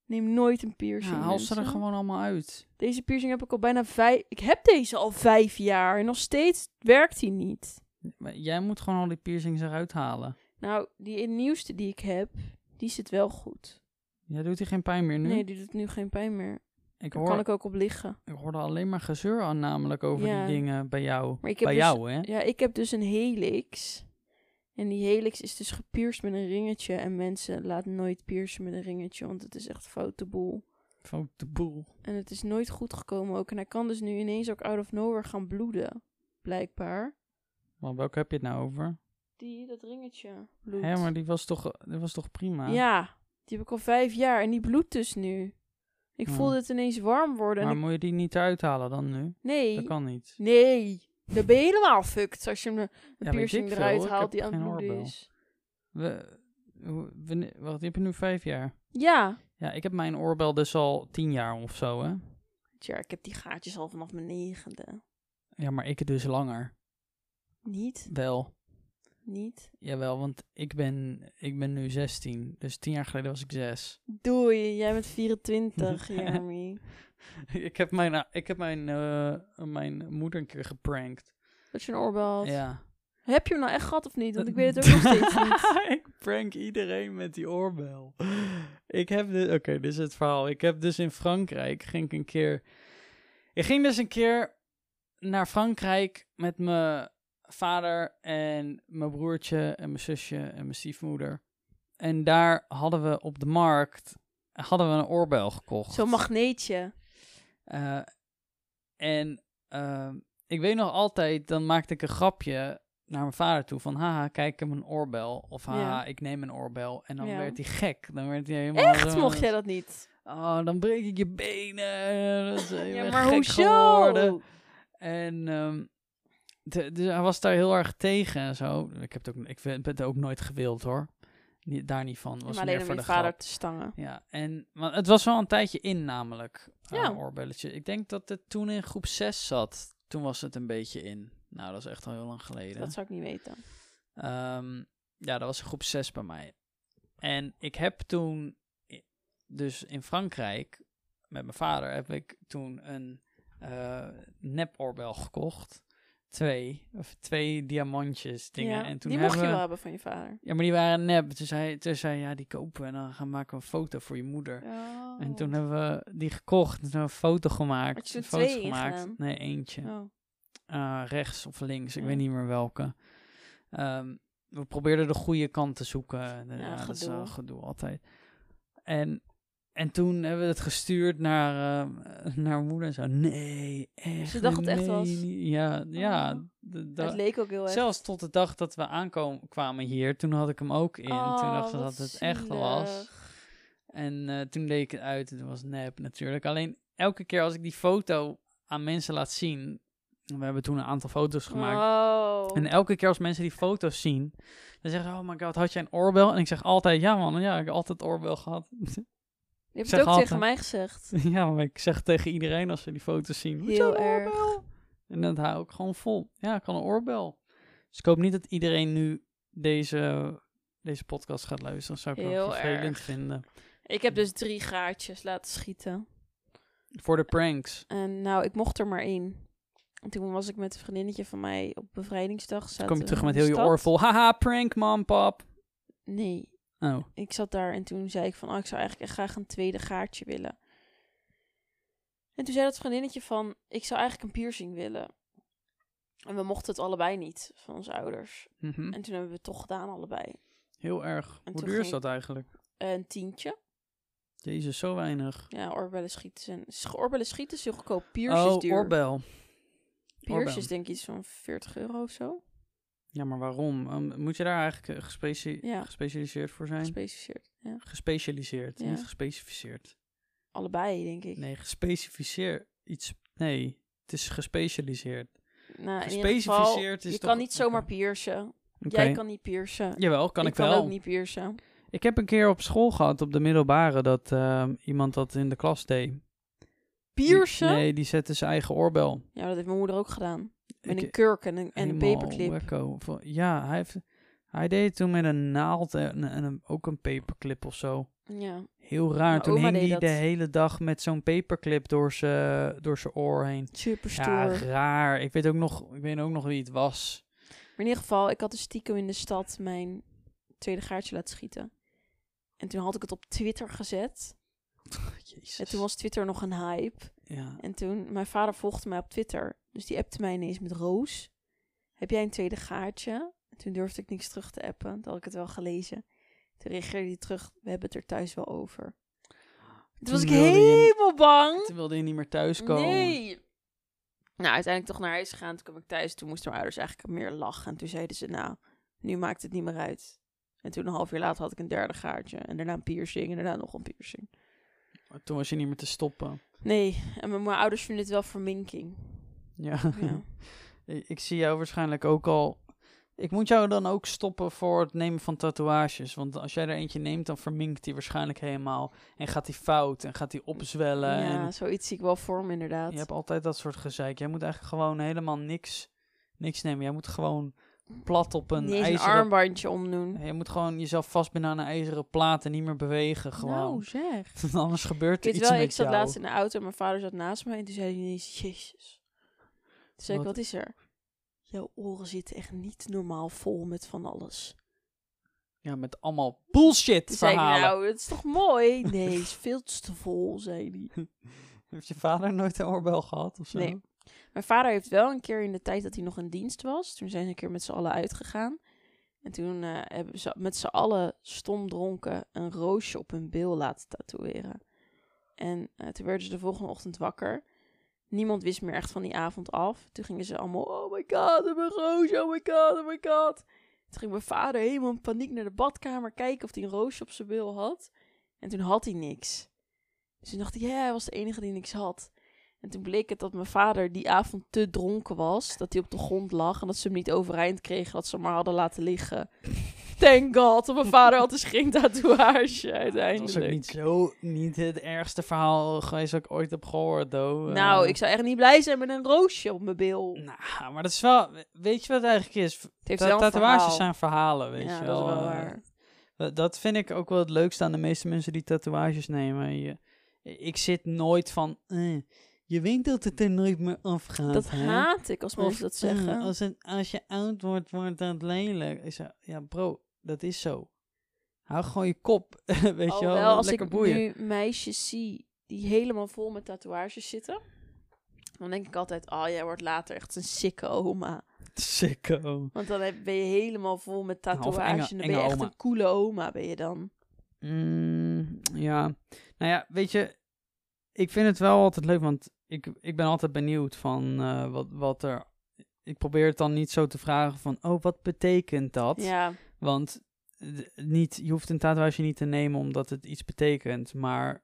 Neem nooit een piercing. Ja, haal ze er gewoon allemaal uit. Deze piercing heb ik al bijna vijf... Ik heb deze al vijf jaar en nog steeds werkt die niet. Maar Jij moet gewoon al die piercings eruit halen. Nou, die nieuwste die ik heb, die zit wel goed. Jij doet hier geen pijn meer nu? Nee, die doet nu geen pijn meer. ik, Daar hoor, kan ik ook op liggen. ik hoorde alleen maar gezeur aan namelijk over Ja. die dingen bij jou. Maar ik heb Bij dus- jou, hè? Ja, ik heb dus een helix. En die helix is dus gepierst met een ringetje. En mensen laten nooit piercen met een ringetje, want het is echt foute boel. Foute boel. En het is nooit goed gekomen ook. En hij kan dus nu ineens ook out of nowhere gaan bloeden. Blijkbaar. Maar welke heb je het nou over? Die, dat ringetje. Bloed. Hé, maar die was toch, die was toch prima? Ja, die heb ik al vijf jaar. En die bloedt dus nu. Ik Ja. voelde het ineens warm worden. En Maar ik- moet je die niet eruit halen dan nu? nee, Dat kan niet. nee. Dan ben je helemaal fucked als je een, piercing veel, eruit haalt die aan het bloeden is. We, wacht, die heb je nu vijf jaar. Ja. Ja, ik heb mijn oorbel dus al tien jaar of zo, hè? Tja, ik heb die gaatjes al vanaf mijn negende. Ja, maar ik dus langer. Niet, Wel. niet. Jawel, want ik ben, ik ben nu 16. Dus tien jaar geleden was ik zes. Doei, jij bent 24, Jeremy. ik heb mijn, ik heb mijn, eh, mijn moeder een keer geprankt. Dat je een oorbel had. Ja. Heb je hem nou echt gehad of niet? Want ik weet het ook nog steeds niet. ik prank iedereen met die oorbel. Ik heb dus, oké, dit is het verhaal. Ik heb dus in Frankrijk, ging ik een keer, ik ging dus een keer naar Frankrijk met mijn vader en mijn broertje en mijn zusje en mijn stiefmoeder. En daar hadden we op de markt, hadden we een oorbel gekocht. Zo'n magneetje. Eh, en ehm, ik weet nog altijd, dan maakte ik een grapje naar mijn vader toe van haha, kijk, heb een oorbel. Of haha, Ja. ik neem een oorbel. En dan Ja. werd hij gek. Dan werd hij helemaal Echt? zo- Mocht jij dat niet? Oh, dan breek ik je benen. Dat is, je Ja, maar hoezo? geworden. En ehm, de- hij was daar heel erg tegen en zo. Ik heb het ook, ik ben het ook nooit gewild hoor. Niet, daar niet van. Ja, Was maar meer alleen om voor je de vader grap. te stangen. Ja, en maar het was wel een tijdje in namelijk, eh, Ja. oorbelletje. Ik denk dat het toen in groep 6 zat. Toen was het een beetje in. Nou, dat is echt al heel lang geleden. Dat zou ik niet weten. Ehm, ja, dat was groep 6 bij mij. En ik heb toen, dus in Frankrijk, met mijn vader, heb ik toen een eh nep-oorbel gekocht. Twee, of twee diamantjes dingen. Ja, en toen die mocht je we- wel hebben van je vader. Ja, maar die waren nep. Toen zei, toen zei hij, ja, die kopen we en dan gaan maken we een foto voor je moeder. Oh. En toen hebben we die gekocht. En toen hebben we een foto gemaakt. Had je twee gemaakt. Nee, eentje. Oh. Eh, rechts of links. Ik Ja. weet niet meer welke. Ehm, we probeerden de goede kant te zoeken. Ja, ja, dat is wel gedoe altijd. En en toen hebben we het gestuurd naar, eh, naar moeder en zo. Nee, echt. Ze dacht het echt was. niet." Ja, ja. Oh. de- het leek ook heel erg. zelfs tot de dag dat we aankwamen hier, toen had ik hem ook in. toen dacht ze Oh, dat het echt was. En eh, toen deed ik het uit en het was nep natuurlijk. Alleen elke keer als ik die foto aan mensen laat zien. We hebben toen een aantal foto's gemaakt. Oh. En elke keer als mensen die foto's zien, dan zeggen ze: Oh my god, had jij een oorbel? En ik zeg altijd: Ja, man, ja, ik heb altijd oorbel gehad. Je hebt het ook altijd- tegen mij gezegd. ja, maar ik zeg tegen iedereen als ze die foto's zien: "Had jij Heel erg. oorbel?" En dat hou ik gewoon vol. Ja, ik had een oorbel. Dus ik hoop niet dat iedereen nu deze, deze podcast gaat luisteren. Dat zou ik wel Heel vervelend erg. vinden. Ik heb dus drie gaatjes laten schieten. Voor de pranks. En nou, ik mocht er maar één. En toen was ik met een vriendinnetje van mij op bevrijdingsdag. Zaten kom je terug met heel je oor vol. Haha, prank, mam, pap. Nee, Oh, ik zat daar en toen zei ik van, oh, ik zou eigenlijk echt graag een tweede gaatje willen. En toen zei dat vriendinnetje van, ik zou eigenlijk een piercing willen. En we mochten het allebei niet van onze ouders. mhm. En toen hebben we het toch gedaan allebei. heel erg. En Hoe duur is dat eigenlijk? Een tientje. Jezus, zo weinig. Ja, oorbellen schieten Oorbellen schieten is heel goedkoop. Is oh, duur. oorbel. Piercing oorbel. is denk ik iets van 40 euro of zo. Ja, maar waarom? Ehm, moet je daar eigenlijk eh, gespeci- Ja. gespecialiseerd voor zijn? Gespecificeerd. Ja. Gespecialiseerd, Ja. niet gespecificeerd. Allebei, denk ik. Nee, gespecificeerd. Iets. Nee, het is gespecialiseerd. Nou, in ieder geval, Gespecificeerd is je toch- kan niet zomaar piercen. Jij kan niet piercen. Jawel, kan ik, kan wel. ook niet piercen. Ik heb een keer op school gehad, op de middelbare, dat ehm, iemand dat in de klas deed. Die- Piercen? Nee, die zette zijn eigen oorbel. Ja, dat heeft mijn moeder ook gedaan. Met een kurk en een, en een paperclip. Ja, hij, heeft, hij deed het toen met een naald en, en een- ook een paperclip of zo. Ja. Heel raar. Mijn toen hing hij de hele dag met zo'n paperclip door zijn door zijn oor heen. Super stoer. Ja, raar. Ik weet ook nog, ik weet ook nog wie het was. Maar in ieder geval, ik had dus stiekem in de stad mijn tweede gaatje laten schieten. En toen had ik het op Twitter gezet. Jezus. En toen was Twitter nog een hype. Ja. En toen, mijn vader volgde mij op Twitter. Dus die appte mij ineens met Roos. Heb jij een tweede gaatje? En toen durfde ik niks terug te appen. Toen had ik het wel gelezen. Toen reageerde hij terug, we hebben het er thuis wel over. Toen was ik je- helemaal bang. Toen wilde je niet meer thuiskomen. Nee. Nou, uiteindelijk toch naar huis gegaan. Toen kwam ik thuis. Toen moesten mijn ouders eigenlijk meer lachen. En toen zeiden ze, nou, nu maakt het niet meer uit. En toen een half jaar later had ik een derde gaatje. En daarna een piercing. En daarna nog een piercing. Toen was je niet meer te stoppen. Nee, en mijn, mijn ouders vinden het wel verminking. Ja. Ja. ik zie jou waarschijnlijk ook al. Ik moet jou dan ook stoppen voor het nemen van tatoeages. Want als jij er eentje neemt, dan verminkt die waarschijnlijk helemaal. En gaat die fout en gaat die opzwellen. ja, En zoiets zie ik wel voor me inderdaad. je hebt altijd dat soort gezeik. Jij moet eigenlijk gewoon helemaal niks, niks nemen. Jij moet gewoon plat op een Niet eens een ijzeren... armbandje omdoen. Je moet gewoon jezelf vastbinden aan een ijzeren plaat en niet meer bewegen. Gewoon. Nou, zeg. Anders gebeurt Ik er iets wel, met ik zat jou. laatst in de auto en mijn vader zat naast mij. En toen zei hij ineens, jezus. Toen zei ik, Wat? wat is er? Jouw oren zitten echt niet normaal vol met van alles. Ja, met allemaal bullshit Toen zei ik, verhalen. nou, dat is toch mooi? Nee, is veel te vol, zei hij. Heeft je vader nooit een oorbel gehad of zo? Nee. Mijn vader heeft wel een keer in de tijd dat hij nog in dienst was. Toen zijn ze een keer met z'n allen uitgegaan. En toen eh, hebben ze met z'n allen stom dronken een roosje op hun bil laten tatoeëren. En eh, toen werden ze de volgende ochtend wakker. Niemand wist meer echt van die avond af. Toen gingen ze allemaal, oh my god, een roosje, oh my god, oh my god. Toen ging mijn vader helemaal in paniek naar de badkamer kijken of hij een roosje op zijn bil had. En toen had hij niks. Dus toen dacht ik, ja, hij was de enige die niks had. En toen bleek het dat mijn vader die avond te dronken was. Dat hij op de grond lag en dat ze hem niet overeind kregen. Dat ze hem maar hadden laten liggen. Thank god, mijn vader had dus geen tatoeage Dat uiteindelijk. was ook niet zo, niet het ergste verhaal geweest dat ik ooit heb gehoord, though. Nou, Eh, ik zou echt niet blij zijn met een roosje op mijn bil. Nou, maar dat is wel... Weet je wat het eigenlijk is? Het heeft Ta- wel een tatoeages verhaal. zijn verhalen, weet ja, je dat is wel. wel eh, waar. dat- dat vind ik ook wel het leukste aan de meeste mensen die tatoeages nemen. Je, ik zit nooit van... eh, je weet dat het er nooit meer afgaat, Dat hè? haat ik als mensen dat zeggen. als, het, als je oud wordt, wordt dat lelijk. Zeg, ja bro, dat is zo. Hou gewoon je kop, weet je wel. Alhoewel, als lekker ik boeien. nu meisjes zie die helemaal vol met tatoeages zitten, dan denk ik altijd, oh, jij wordt later echt een sikke oma. Sicko. Want dan ben je helemaal vol met enge- tatoeages en dan ben je echt oma. een coole oma, ben je dan. Mm, ja, nou ja, weet je, ik vind het wel altijd leuk, want ik, ik ben altijd benieuwd van eh, wat, wat er... Ik probeer het dan niet zo te vragen van, oh, wat betekent dat? Ja, Want niet, je hoeft een tatoeage niet te nemen omdat het iets betekent, maar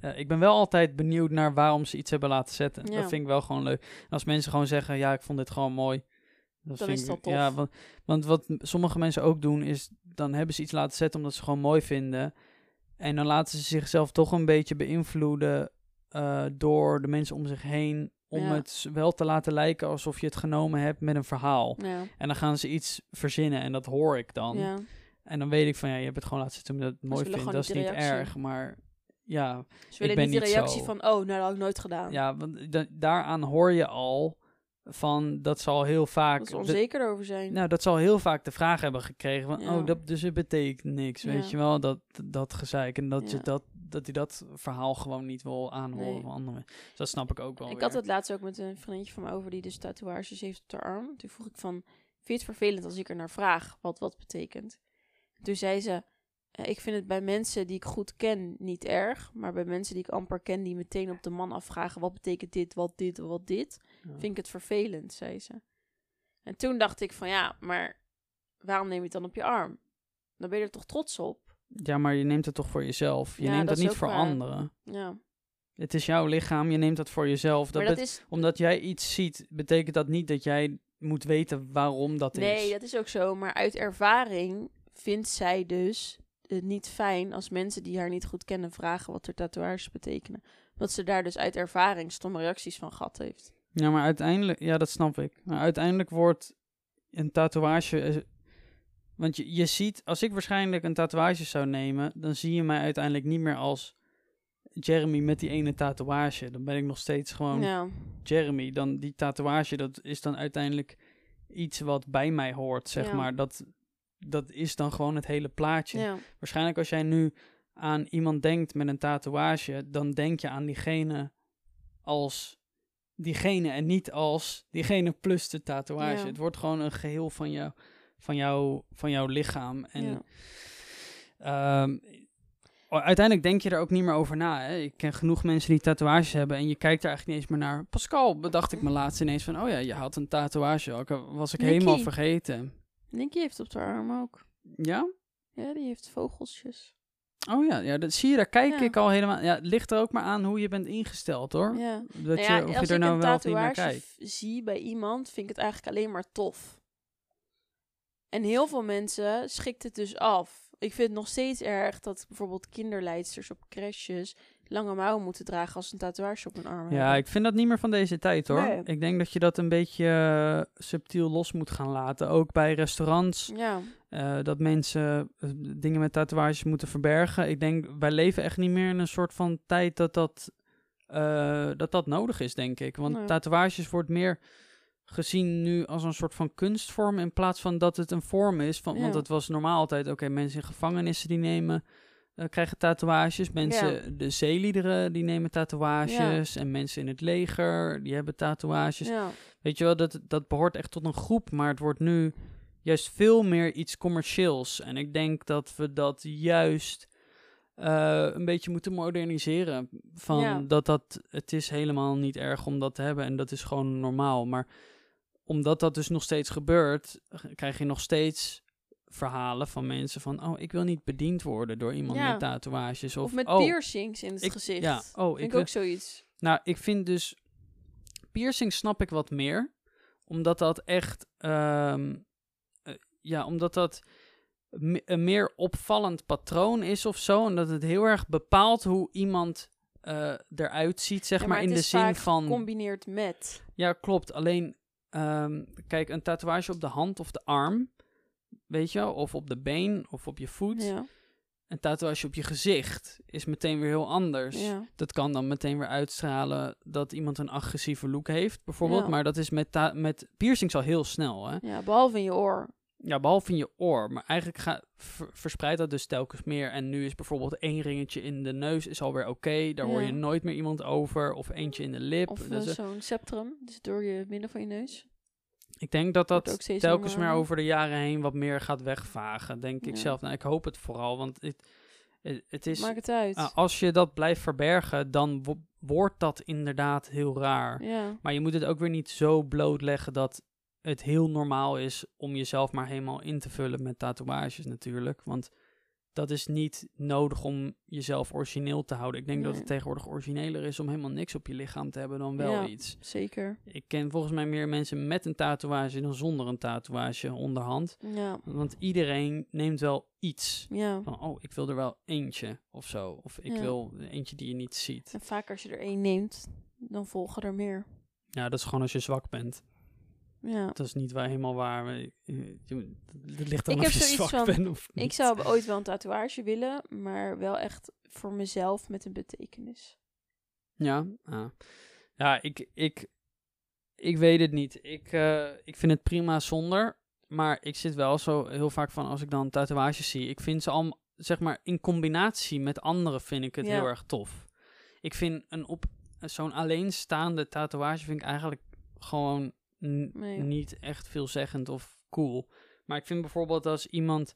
eh, ik ben wel altijd benieuwd naar waarom ze iets hebben laten zetten. Ja. Dat vind ik wel gewoon leuk. En als mensen gewoon zeggen, ja, ik vond dit gewoon mooi. Dat Dan vind is ik- tof. Ja, want, want wat sommige mensen ook doen is, dan hebben ze iets laten zetten omdat ze gewoon mooi vinden. En dan laten ze zichzelf toch een beetje beïnvloeden eh, door de mensen om zich heen. Om Ja. het wel te laten lijken alsof je het genomen hebt met een verhaal. ja, En dan gaan ze iets verzinnen en dat hoor ik dan. ja. En dan weet ik van ja, je hebt het gewoon laten zitten omdat het mooi vindt. Dat is niet de reactie. erg, maar ja, Ze willen ben niet die niet reactie van, oh, nou, dat had ik nooit gedaan. ja want da- daaraan hoor je al van dat zal heel vaak. dat ze de- onzeker erover zijn. nou, dat zal heel vaak de vraag hebben gekregen van, Ja. oh, dat, dus het betekent niks, weet Ja. je wel, dat, dat gezeik. En dat, je dat, dat hij dat verhaal gewoon niet wil aanhoren Nee. van anderen. Dus dat snap ik ook wel Ik weer. had het laatst ook met een vriendje van me over die dus tatoeages heeft op haar arm. Toen vroeg ik van, vind je het vervelend als ik er naar vraag wat wat betekent? Toen zei ze, "Eh, ik vind het bij mensen die ik goed ken niet erg, maar bij mensen die ik amper ken die meteen op de man afvragen wat betekent dit, wat dit, wat dit, Ja. vind ik het vervelend, zei ze. En toen dacht ik van ja, maar waarom neem je het dan op je arm? Dan ben je er toch trots op? Ja, maar je neemt het toch voor jezelf. Je Ja, neemt dat het niet voor waar. anderen. Ja, Het is jouw lichaam, je neemt dat voor jezelf. Dat is, Omdat jij iets ziet, betekent dat niet dat jij moet weten waarom dat Nee, is. dat is ook zo. Maar uit ervaring vindt zij dus het niet fijn als mensen die haar niet goed kennen vragen wat er tatoeages betekenen. Dat ze daar dus uit ervaring stomme reacties van gehad heeft. Ja, maar uiteindelijk, ja, dat snap ik. Maar uiteindelijk wordt een tatoeage. eh, Want je, je ziet, als ik waarschijnlijk een tatoeage zou nemen, dan zie je mij uiteindelijk niet meer als Jeremy met die ene tatoeage. Dan ben ik nog steeds gewoon Ja, Jeremy. Dan die tatoeage, dat is dan uiteindelijk iets wat bij mij hoort, zeg Ja. maar. Dat, dat is dan gewoon het hele plaatje. ja, Waarschijnlijk als jij nu aan iemand denkt met een tatoeage, dan denk je aan diegene als diegene en niet als diegene plus de tatoeage. Ja. Het wordt gewoon een geheel van, jou, van, jou, van jouw lichaam. En ja. ehm, uiteindelijk denk je er ook niet meer over na. Hè? Ik ken genoeg mensen die tatoeages hebben en je kijkt er eigenlijk niet eens meer naar. Pascal, bedacht ik me laatst ineens van, oh ja, je had een tatoeage. Ook was ik Nicky. helemaal vergeten. Nicky heeft op haar arm ook. Ja? Ja, die heeft vogeltjes. Oh ja, ja dat zie je, daar kijk Ja. ik al helemaal. Ja, het ligt er ook maar aan hoe je bent ingesteld hoor. Ja. Dat Nou je, of als je er nou wel of niet naar kijkt. zie bij iemand, vind ik het eigenlijk alleen maar tof. En heel veel mensen schikt het dus af. Ik vind het nog steeds erg dat bijvoorbeeld kinderleidsters op crashes lange mouwen moeten dragen als een tatoeage op hun arm Ja, hebben. ik vind dat niet meer van deze tijd hoor. Nee. Ik denk dat je dat een beetje eh, subtiel los moet gaan laten. Ook bij restaurants, Ja, eh, dat mensen eh, dingen met tatoeages moeten verbergen. Ik denk, wij leven echt niet meer in een soort van tijd dat dat, dat, dat nodig is, denk ik. Want Nee. tatoeages wordt meer gezien nu als een soort van kunstvorm in plaats van dat het een vorm is. Van, Want het was normaal altijd, oké, mensen in gevangenissen die nemen, krijgen tatoeages. Mensen, de zeeliederen, die nemen tatoeages. En mensen in het leger, die hebben tatoeages. ja. Weet je wel, dat, dat behoort echt tot een groep, maar het wordt nu juist veel meer iets commercieels. En ik denk dat we dat juist eh, een beetje moeten moderniseren. Van dat dat, het is helemaal niet erg om dat te hebben en dat is gewoon normaal. Maar omdat dat dus nog steeds gebeurt, krijg je nog steeds verhalen van mensen van, oh, ik wil niet bediend worden door iemand Ja. met tatoeages. Of, Of met oh, piercings in het ik- gezicht. ja, oh, vind ik ook zoiets. nou, ik vind dus piercing snap ik wat meer, omdat dat echt, ehm, eh, ja, omdat dat me- een meer opvallend patroon is of zo, en dat het heel erg bepaalt hoe iemand eh, eruit ziet, zeg Ja, maar, in de zin van, gecombineerd met. ja, klopt. Alleen, ehm, kijk, een tatoeage op de hand of de arm, weet je, of op de been of op je voet, Ja, een tatoeage op je gezicht is meteen weer heel anders ja. dat kan dan meteen weer uitstralen dat iemand een agressieve look heeft, bijvoorbeeld. Ja. Maar dat is met, met piercings al heel snel, hè? ja, behalve in je oor. Ja, behalve in je oor. Maar eigenlijk ga, ver- verspreidt dat dus telkens meer. En nu is bijvoorbeeld één ringetje in de neus is alweer oké. Daar hoor je nooit meer iemand over. Of eentje in de lip. Of Dat is- zo'n septrum, dus door je midden van je neus. Ik denk dat dat telkens meer over de jaren heen wat meer gaat wegvagen. Denk ik zelf. Nou, ik hoop het vooral, want het, Het is, Maakt het uit. ah, als je dat blijft verbergen, dan wo- wordt dat inderdaad heel raar. ja. Maar je moet het ook weer niet zo blootleggen dat het heel normaal is om jezelf maar helemaal in te vullen met tatoeages natuurlijk. Want dat is niet nodig om jezelf origineel te houden. Ik denk dat het tegenwoordig origineler is om helemaal niks op je lichaam te hebben dan wel Ja. iets. Zeker. Ik ken volgens mij meer mensen met een tatoeage dan zonder een tatoeage onderhand. Ja. Want iedereen neemt wel iets. Ja. Van, oh, ik wil er wel eentje of zo. Of ik Ja. wil eentje die je niet ziet. En vaak als je er één neemt, dan volgen er meer. Ja, dat is gewoon als je zwak bent. Ja. Dat is niet waar, helemaal waar. maar, eh, Het ligt Ik dan of je zwak van, bent of Ik zou ooit wel een tatoeage willen, maar wel echt voor mezelf met een betekenis. Ja, ah. ja ik, ik, ik weet het niet. Ik, eh, ik vind het prima zonder. Maar ik zit wel zo heel vaak van als ik dan tatoeages zie. Ik vind ze allemaal, zeg maar, in combinatie met anderen vind ik het Ja. heel erg tof. Ik vind een op zo'n alleenstaande tatoeage vind ik eigenlijk gewoon Nee. niet echt veelzeggend of cool. Maar ik vind bijvoorbeeld als iemand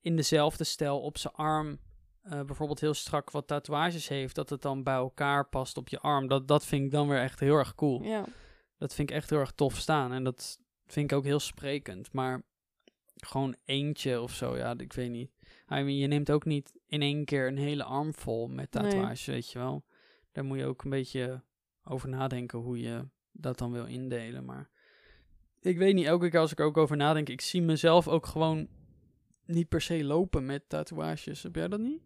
in dezelfde stijl op zijn arm eh, bijvoorbeeld heel strak wat tatoeages heeft, dat het dan bij elkaar past op je arm. Dat, dat vind ik dan weer echt heel erg cool. Ja. Dat vind ik echt heel erg tof staan. En dat vind ik ook heel sprekend. Maar gewoon eentje of zo, ja, ik weet niet. I mean, je neemt ook niet in één keer een hele arm vol met Nee. tatoeages, weet je wel. Daar moet je ook een beetje over nadenken hoe je dat dan wil indelen. Maar ik weet niet, elke keer als ik er ook over nadenk, ik zie mezelf ook gewoon niet per se lopen met tatoeages. Heb jij dat niet?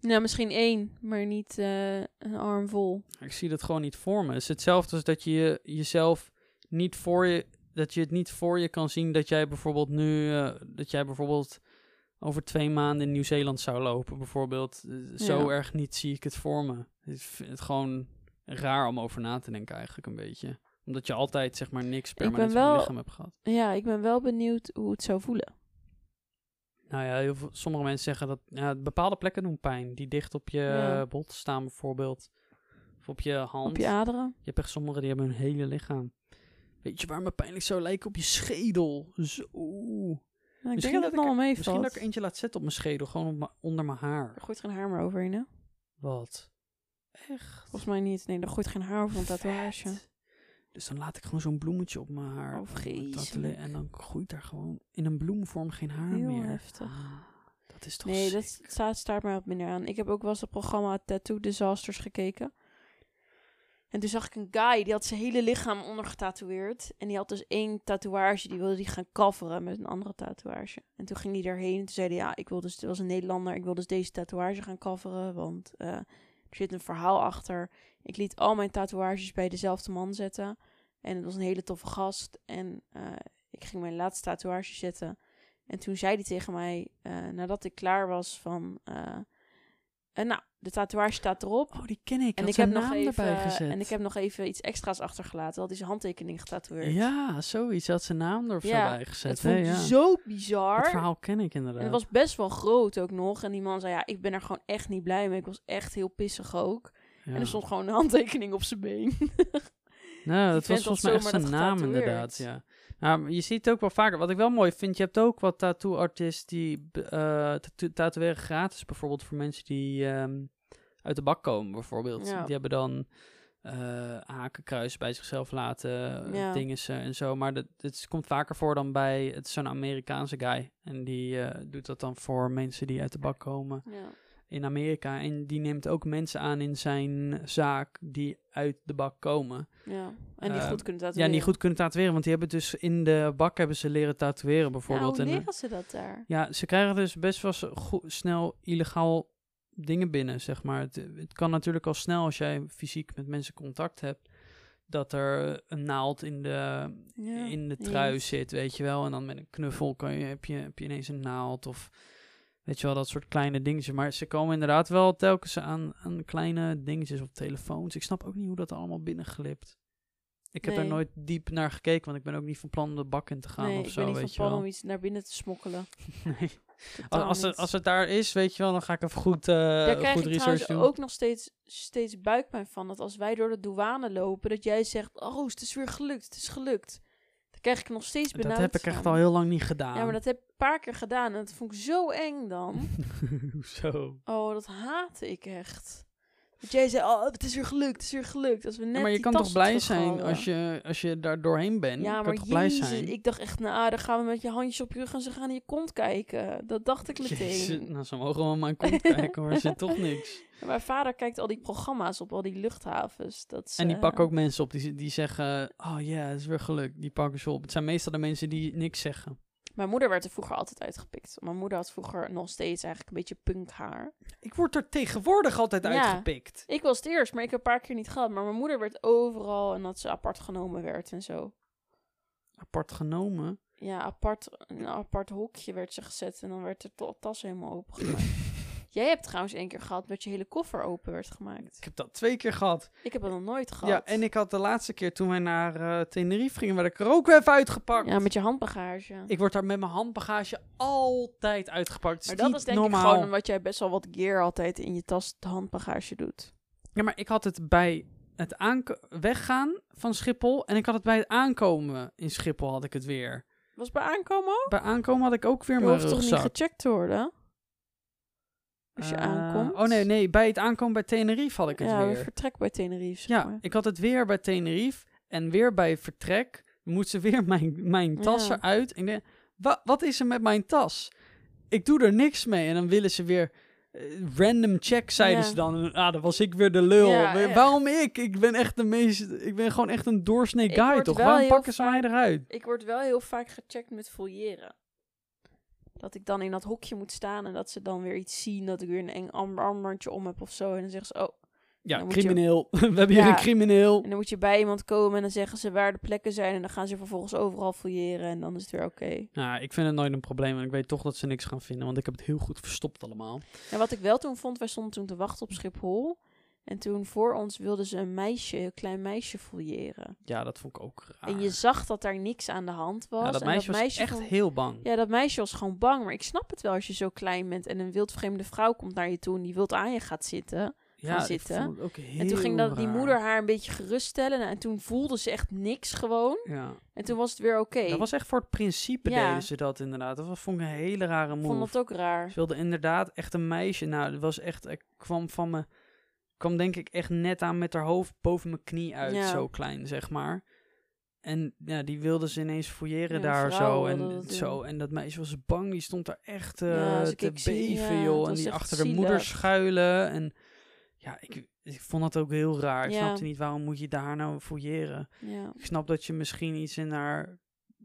Nou, misschien één, maar niet eh, een arm vol. Ik zie dat gewoon niet voor me. Het is hetzelfde als dat je jezelf niet voor je, dat je het niet voor je kan zien dat jij bijvoorbeeld nu, eh, dat jij bijvoorbeeld over twee maanden in Nieuw-Zeeland zou lopen, bijvoorbeeld. Eh, Zo erg niet zie ik het voor me. Ik vind het gewoon raar om over na te denken eigenlijk een beetje. Omdat je altijd zeg maar niks permanent in je lichaam hebt gehad. Ja, ik ben wel benieuwd hoe het zou voelen. Nou ja, heel veel, sommige mensen zeggen dat ja, bepaalde plekken doen pijn. Die dicht op je Ja. bot staan bijvoorbeeld. Of op je hand. Op je aderen. Je hebt echt sommigen die hebben hun hele lichaam. Weet je waar me pijnlijk zou lijken? Op je schedel. Zo. Ja, ik Misschien denk dat dat het nog. Misschien dat ik er eentje laat zetten op mijn schedel. Gewoon op onder mijn haar. Er gooit geen haar meer overheen, hè? Wat? Echt? Volgens mij niet. Nee, er gooit geen haar over een tatoeage. Dus dan laat ik gewoon zo'n bloemetje op mijn haar. Oh, tattoe- En dan groeit daar gewoon in een bloemvorm geen haar Heel meer. heftig. Ah, dat is toch Nee, dat staat, staat mij wat minder aan. Ik heb ook wel eens het programma Tattoo Disasters gekeken. En toen zag ik een guy, die had zijn hele lichaam ondergetatoeëerd. En die had dus één tatoeage, die wilde die gaan coveren met een andere tatoeage. En toen ging hij daarheen en toen zei hij, ja, ik wil dus, het was een Nederlander, ik wil dus deze tatoeage gaan coveren, want eh, er zit een verhaal achter. Ik liet al mijn tatoeages bij dezelfde man zetten. En het was een hele toffe gast. En eh, ik ging mijn laatste tatoeage zetten. En toen zei hij tegen mij, eh, nadat ik klaar was van... eh, nou, de tatoeage staat erop. Oh, die ken ik. en ik, heb nog naam even, erbij gezet. en ik heb nog even iets extra's achtergelaten. Had hij zijn handtekening getatoeëerd. Ja, zoiets. Had zijn naam er Ja, zo bij gezet. Het vond ja. zo Het bizar. verhaal ken ik inderdaad. En het was best wel groot ook nog. En die man zei, ja, ik ben er gewoon echt niet blij mee. Ik was echt heel pissig ook. Ja. En er stond gewoon een handtekening op zijn been. Nou, dat was volgens mij echt zijn naam inderdaad, ja. Nou, je ziet het ook wel vaker. Wat ik wel mooi vind, je hebt ook wat tattoo-artisten die eh tatoe- tatoeëren gratis. Bijvoorbeeld voor mensen die ehm, uit de bak komen, bijvoorbeeld. Ja. Die hebben dan eh hakenkruis bij zichzelf laten, Ja. dingen en zo. Maar dat, het komt vaker voor dan bij, het is zo'n Amerikaanse guy. En die eh, doet dat dan voor mensen die uit de bak komen ja. In Amerika. En die neemt ook mensen aan in zijn zaak die uit de bak komen. ja. En die Eh, goed kunnen Ja, tatoeëren. die goed kunnen tatoeëren, want die hebben dus in de bak hebben ze leren tatoeëren bijvoorbeeld. Ja, hoe En, eh, leren ze dat daar? ja, ze krijgen dus best wel snel illegaal dingen binnen, zeg maar. Het, het kan natuurlijk al snel als jij fysiek met mensen contact hebt, dat er een naald in de, Ja, in de yes. trui zit, weet je wel. En dan met een knuffel kan je, heb, je, heb je ineens een naald of weet je wel, dat soort kleine dingetjes. Maar ze komen inderdaad wel telkens aan, aan kleine dingetjes op telefoons. Ik snap ook niet hoe dat allemaal binnenglipt. Ik heb Nee. daar nooit diep naar gekeken, want ik ben ook niet van plan om de bak in te gaan nee, of ik zo, ben niet weet van plan wel. om iets naar binnen te smokkelen. Nee. Totaal Als, het, als het daar is, weet je wel, dan ga ik even goed, eh Daar krijg goed ik research doen. ook nog steeds, steeds buikpijn van. Dat als wij door de douane lopen, dat jij zegt... Oh, het is weer gelukt, het is gelukt. Krijg ik nog steeds benauwd dat heb ik echt al heel lang niet gedaan. Ja, maar dat heb ik een paar keer gedaan en dat vond ik zo eng dan. Hoezo? Oh, dat haatte ik echt. Dat jij zei, oh, het is weer gelukt, het is weer gelukt. Als we net Ja, maar je kan toch blij zijn als je, als je daar doorheen bent. Ja, maar kan toch blij zijn? ik dacht echt, nou, dan gaan we met je handjes op je rug en ze gaan in je kont kijken. Dat dacht ik meteen. Jezus, nou, ze mogen wel mijn kont kijken hoor, er zit toch niks. Ja, Mijn vader kijkt al die programma's op al die luchthavens. Dat ze, En die pakken ook mensen op die, die zeggen, oh ja, het is weer gelukt. Die pakken ze op. Het zijn meestal de mensen die niks zeggen. Mijn moeder werd er vroeger altijd uitgepikt. Mijn moeder had vroeger nog steeds eigenlijk een beetje punk haar. Ik word er tegenwoordig altijd Ja. uitgepikt. Ik was het eerst, maar ik heb een paar keer niet gehad. Maar mijn moeder werd overal en dat ze apart genomen werd en zo. Apart genomen. Ja, apart, in een apart hokje werd ze gezet en dan werd de tas helemaal opengemaakt. Jij hebt trouwens één keer gehad dat je hele koffer open werd gemaakt. Ik heb dat twee keer gehad. Ik heb dat nog nooit gehad. Ja, en ik had de laatste keer toen wij naar eh, Tenerife gingen, werd ik er ook weer even uitgepakt. Ja, met je handbagage. Ik word daar met mijn handbagage altijd uitgepakt. maar dat is denk normaal. ik gewoon omdat jij best wel wat gear altijd in je tas de handbagage doet. Ja, maar ik had het bij het weggaan van Schiphol en ik had het bij het aankomen in Schiphol had ik het weer. Was bij aankomen ook? Bij aankomen had ik ook weer Je mijn hoeft toch niet gecheckt te worden? Als je Eh, aankomt? Oh nee, nee, bij het aankomen bij Tenerife had ik het ja, weer. vertrek bij Tenerife, zeg Ja, ik had het weer bij Tenerife en weer bij vertrek moet ze weer mijn, mijn tas Ja. eruit. En ik denk, wa, wat is er met mijn tas? Ik doe er niks mee en dan willen ze weer eh, random check, zeiden Ja. ze dan. Ah, dan was ik weer de lul. Ja. Waarom ik? Ik ben echt de meest, ik ben gewoon echt een doorsnee guy, toch? Waarom pakken ze mij eruit? Ik word wel heel vaak gecheckt met fouilleren. Dat ik dan in dat hokje moet staan en dat ze dan weer iets zien. Dat ik weer een eng arm- armbandje om heb of zo. En dan zeggen ze, oh. Ja, je- crimineel. We hebben hier een crimineel. En dan moet je bij iemand komen en dan zeggen ze waar de plekken zijn. En dan gaan ze vervolgens overal fouilleren en dan is het weer oké. Nou, ik vind het nooit een probleem. En ik weet toch dat ze niks gaan vinden. Want ik heb het heel goed verstopt allemaal. En wat ik wel toen vond, wij stonden toen te wachten op Schiphol. En toen voor ons wilden ze een meisje, een klein meisje fouilleren. Ja, dat vond ik ook raar. En je zag dat daar niks aan de hand was. ja, dat en meisje was echt vond- heel bang. Ja, dat meisje was gewoon bang. Maar ik snap het wel als je zo klein bent en een wildvreemde vrouw komt naar je toe en die wild aan je gaat zitten. ja, ik zitten. ook heel en toen ging dat, die moeder haar een beetje geruststellen. En toen voelde ze echt niks gewoon. Ja. En toen was het weer oké. Dat was echt voor het principe Ja. deden ze dat inderdaad. Dat was, vond ik een hele rare Ik move. vond dat ook raar. Ze wilde inderdaad echt een meisje. Nou, dat was echt... Ik kwam van me... kwam denk ik echt net aan met haar hoofd boven mijn knie uit. Ja. Zo klein, zeg maar. En ja, die wilde ze ineens fouilleren Ja, daar zo. En, dat zo. en dat meisje was bang. Die stond daar echt eh, Ja, te zie- beven, joh. En die achter de moeder schuilen. En ja, ik, ik vond dat ook heel raar. Ik snapte niet, waarom moet je daar nou fouilleren? Ik snap dat je misschien iets in haar...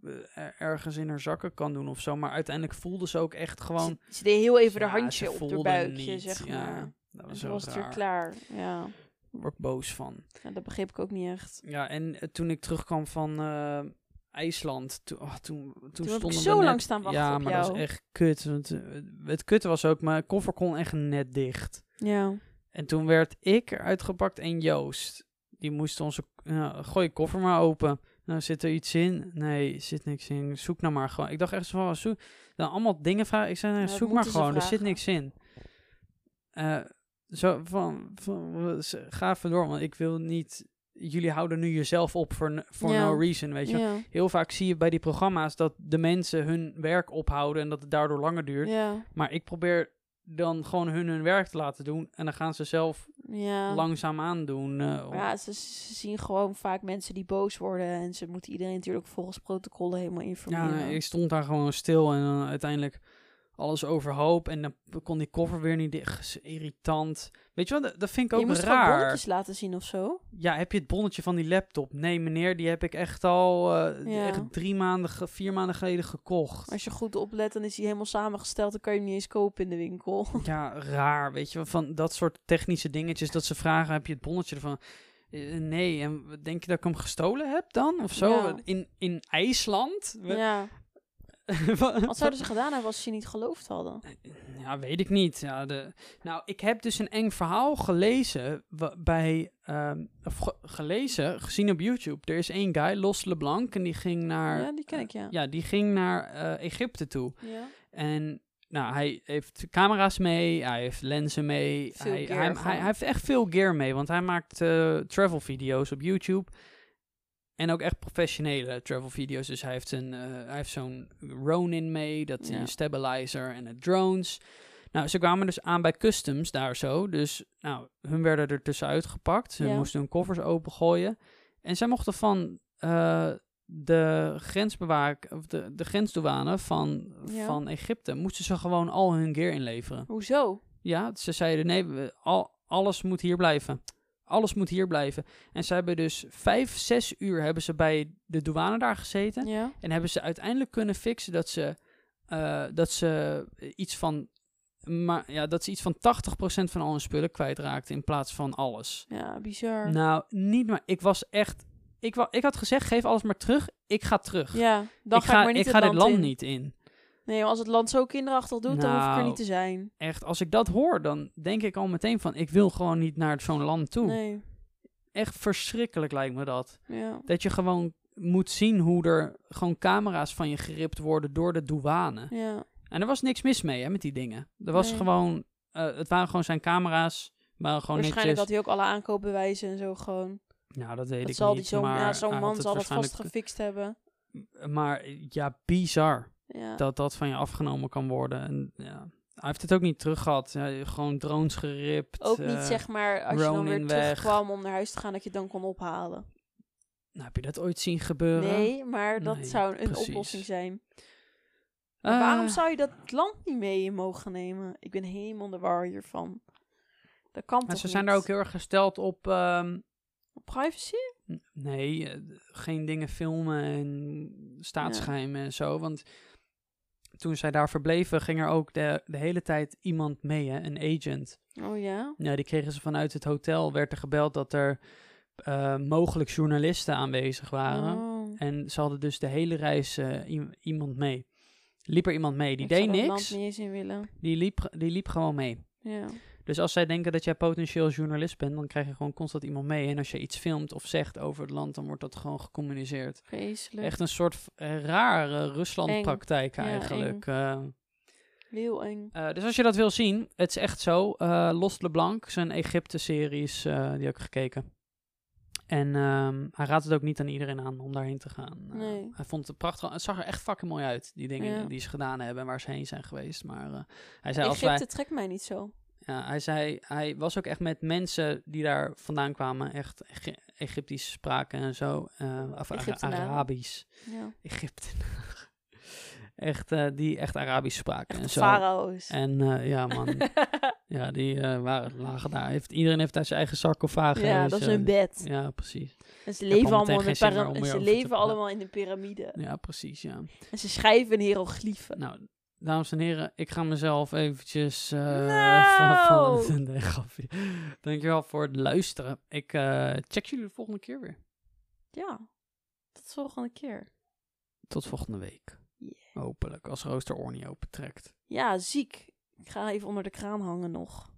eh, er- ergens in haar zakken kan doen of zo. Maar uiteindelijk voelde ze ook echt gewoon... Ze, ze deed heel even de handje op haar buikje, niet, zeg maar. Dat was zo was het weer klaar. Ja. Word ik boos van. ja, dat begreep ik ook niet echt. Ja, en eh, toen ik terugkwam van eh, IJsland, toen, oh, toen, toen, Toen heb ik zo net- lang staan wachten Ja, op maar dat was echt kut. Want, eh, het kutte was ook, mijn koffer kon echt net dicht. Ja. En toen werd ik eruit gepakt en Joost. Die moest onze, gooi je koffer maar open. Nou, zit er iets in? Nee, zit niks in. Zoek nou maar gewoon. Ik dacht echt zo van, zoek. Dan allemaal dingen vragen. Ik zei, nee, Ja, zoek maar gewoon. Er zit niks in. Eh, zo van, van, ga even door, want ik wil niet... Jullie houden nu jezelf op voor Ja. no reason, weet je. Ja. Heel vaak zie je bij die programma's dat de mensen hun werk ophouden en dat het daardoor langer duurt. Ja. Maar ik probeer dan gewoon hun hun werk te laten doen en dan gaan ze zelf Ja. langzaam aandoen. Maar ja, ze, ze zien gewoon vaak mensen die boos worden. En ze moeten iedereen natuurlijk volgens protocollen helemaal Ja, informeren. nee, ik stond daar gewoon stil en dan uiteindelijk alles overhoop. En dan kon die koffer weer niet dicht. Irritant. Weet je wat, dat- vind ik je ook moest gewoon raar. bonnetjes laten zien of zo. Ja, heb je het bonnetje van die laptop? Nee, meneer, die heb ik echt al eh, Ja. echt drie maanden, vier maanden geleden gekocht. Als je goed oplet, dan is hij helemaal samengesteld. Dan kan je hem niet eens kopen in de winkel. Ja, raar, weet je van dat soort technische dingetjes dat ze vragen, heb je het bonnetje ervan? Eh, nee, en denk je dat ik hem gestolen heb dan? Of zo? Ja. In, in IJsland? We- Ja. Wat- zouden ze gedaan hebben als ze je niet geloofd hadden? Ja, weet ik niet. Ja, de... Nou, ik heb dus een eng verhaal gelezen bij, ehm, of ge- gelezen, gezien op YouTube. Er is één guy, Los LeBlanc, en die ging naar, Ja, die ken ik, ja. ja, die ging naar eh, Egypte toe. Ja. En nou, hij heeft camera's mee, hij heeft lenzen mee. Veel hij, gear hij, hij, heeft echt veel gear mee, want hij maakt eh, travel video's op YouTube. En ook echt professionele travel video's. Dus hij heeft, een, eh, hij heeft zo'n Ronin mee, dat Ja. een stabilizer en een drones. Nou, ze kwamen dus aan bij customs daar zo. Dus nou, hun werden er tussenuit gepakt. Ze Ja. moesten hun koffers opengooien. En zij mochten van eh, de grensbewaak, of de, de grensdouane van, Ja. van Egypte, moesten ze gewoon al hun gear inleveren. Hoezo? Ja, ze zeiden nee, we, al, alles moet hier blijven. Alles moet hier blijven. En ze hebben dus vijf, zes uur hebben ze bij de douane daar gezeten. Ja. En hebben ze uiteindelijk kunnen fixen dat ze, eh, dat ze iets van. Maar ja, dat ze iets van 80% van al hun spullen kwijtraakten in plaats van alles. Ja, bizar. Nou, niet maar. Ik was echt. Ik, ik had gezegd: geef alles maar terug. Ik ga terug. ja, dan ik ga, ik maar niet ik ga dit land in. niet in. Nee, als het land zo kinderachtig doet, dan hoef ik er Nou, niet te zijn. Echt, als ik dat hoor, dan denk ik al meteen van: ik wil gewoon niet naar zo'n land toe. Nee, Echt verschrikkelijk lijkt me dat. ja. Dat je gewoon moet zien hoe er gewoon camera's van je geript worden door de douane. Ja, En er was niks mis mee hè, met die dingen. Er was Nee. gewoon, eh, het waren gewoon zijn camera's. Maar gewoon waarschijnlijk had hij ook alle aankoopbewijzen en zo gewoon. Nou, dat weet Dat ik zal die niet. zo, maar ja, zo'n man zal dat vast gefixt hebben. Maar ja, bizar Ja. dat dat van je afgenomen kan worden. En ja, hij heeft het ook niet terug gehad. Ja, gewoon drones geript. ook niet eh, zeg maar als je dan weer terugkwam om naar huis te gaan, dat je het dan kon ophalen. Nou, heb je dat ooit zien gebeuren? Nee, maar dat Nee, zou een precies. oplossing zijn. Maar waarom Eh, zou je dat land niet mee mogen nemen? Ik ben helemaal de war hiervan. Dat kan maar toch ze zijn daar ook heel erg gesteld op... ehm, Privacy? N- Nee, eh, geen dingen filmen en staatsgeheimen en zo. Want toen zij daar verbleven, ging er ook de, de hele tijd iemand mee, hè, een agent. Oh ja? Ja, die kregen ze vanuit het hotel. Werd er gebeld dat er eh, mogelijk journalisten aanwezig waren. Oh. En ze hadden dus de hele reis eh, iemand mee. Liep er iemand mee. Die Ik deed niks. land niet eens in willen. Die liep, die liep gewoon mee. Ja. Dus als zij denken dat jij potentieel journalist bent, dan krijg je gewoon constant iemand mee. En als je iets filmt of zegt over het land, dan wordt dat gewoon gecommuniceerd. Vreselijk. Echt een soort eh, rare Rusland-praktijk. Ja, eigenlijk. eh. Heel eng. Eh, dus als je dat wil zien, het is echt zo. eh Los LeBlanc, zijn Egypte-series, die heb ik gekeken. En ehm, hij raadt het ook niet aan iedereen aan om daarheen te gaan. Nee. Hij vond het prachtig. Het zag er echt fucking mooi uit, die dingen Ja. die ze gedaan hebben en waar ze heen zijn geweest. Maar hij zei, als Egypte wij, trekt mij niet zo. Ja, hij zei, hij was ook echt met mensen die daar vandaan kwamen, echt Egy- Egyptisch spraken en zo. eh, of. Arabisch. Ja. Egypte. echt, eh, die echt Arabisch spraken en zo. farao's. En eh, ja, man. ja, die waren, lagen daar. Heeft, iedereen heeft daar zijn eigen sarcofaag. ja, dat is hun bed. Ja, precies. En ze leven allemaal in om ze te leven allemaal in een piramide. Ja, precies, ja. En ze schrijven in hieroglyphen. Nou, dames en heren, ik ga mezelf eventjes... eh Nou! van, van, nee, grapje. Dankjewel voor het luisteren. Ik eh, check jullie de volgende keer weer. Ja. Tot de volgende keer. Tot volgende week. Yeah. Hopelijk, als Rooster Oor niet opentrekt. Ja, ziek. Ik ga even onder de kraan hangen nog.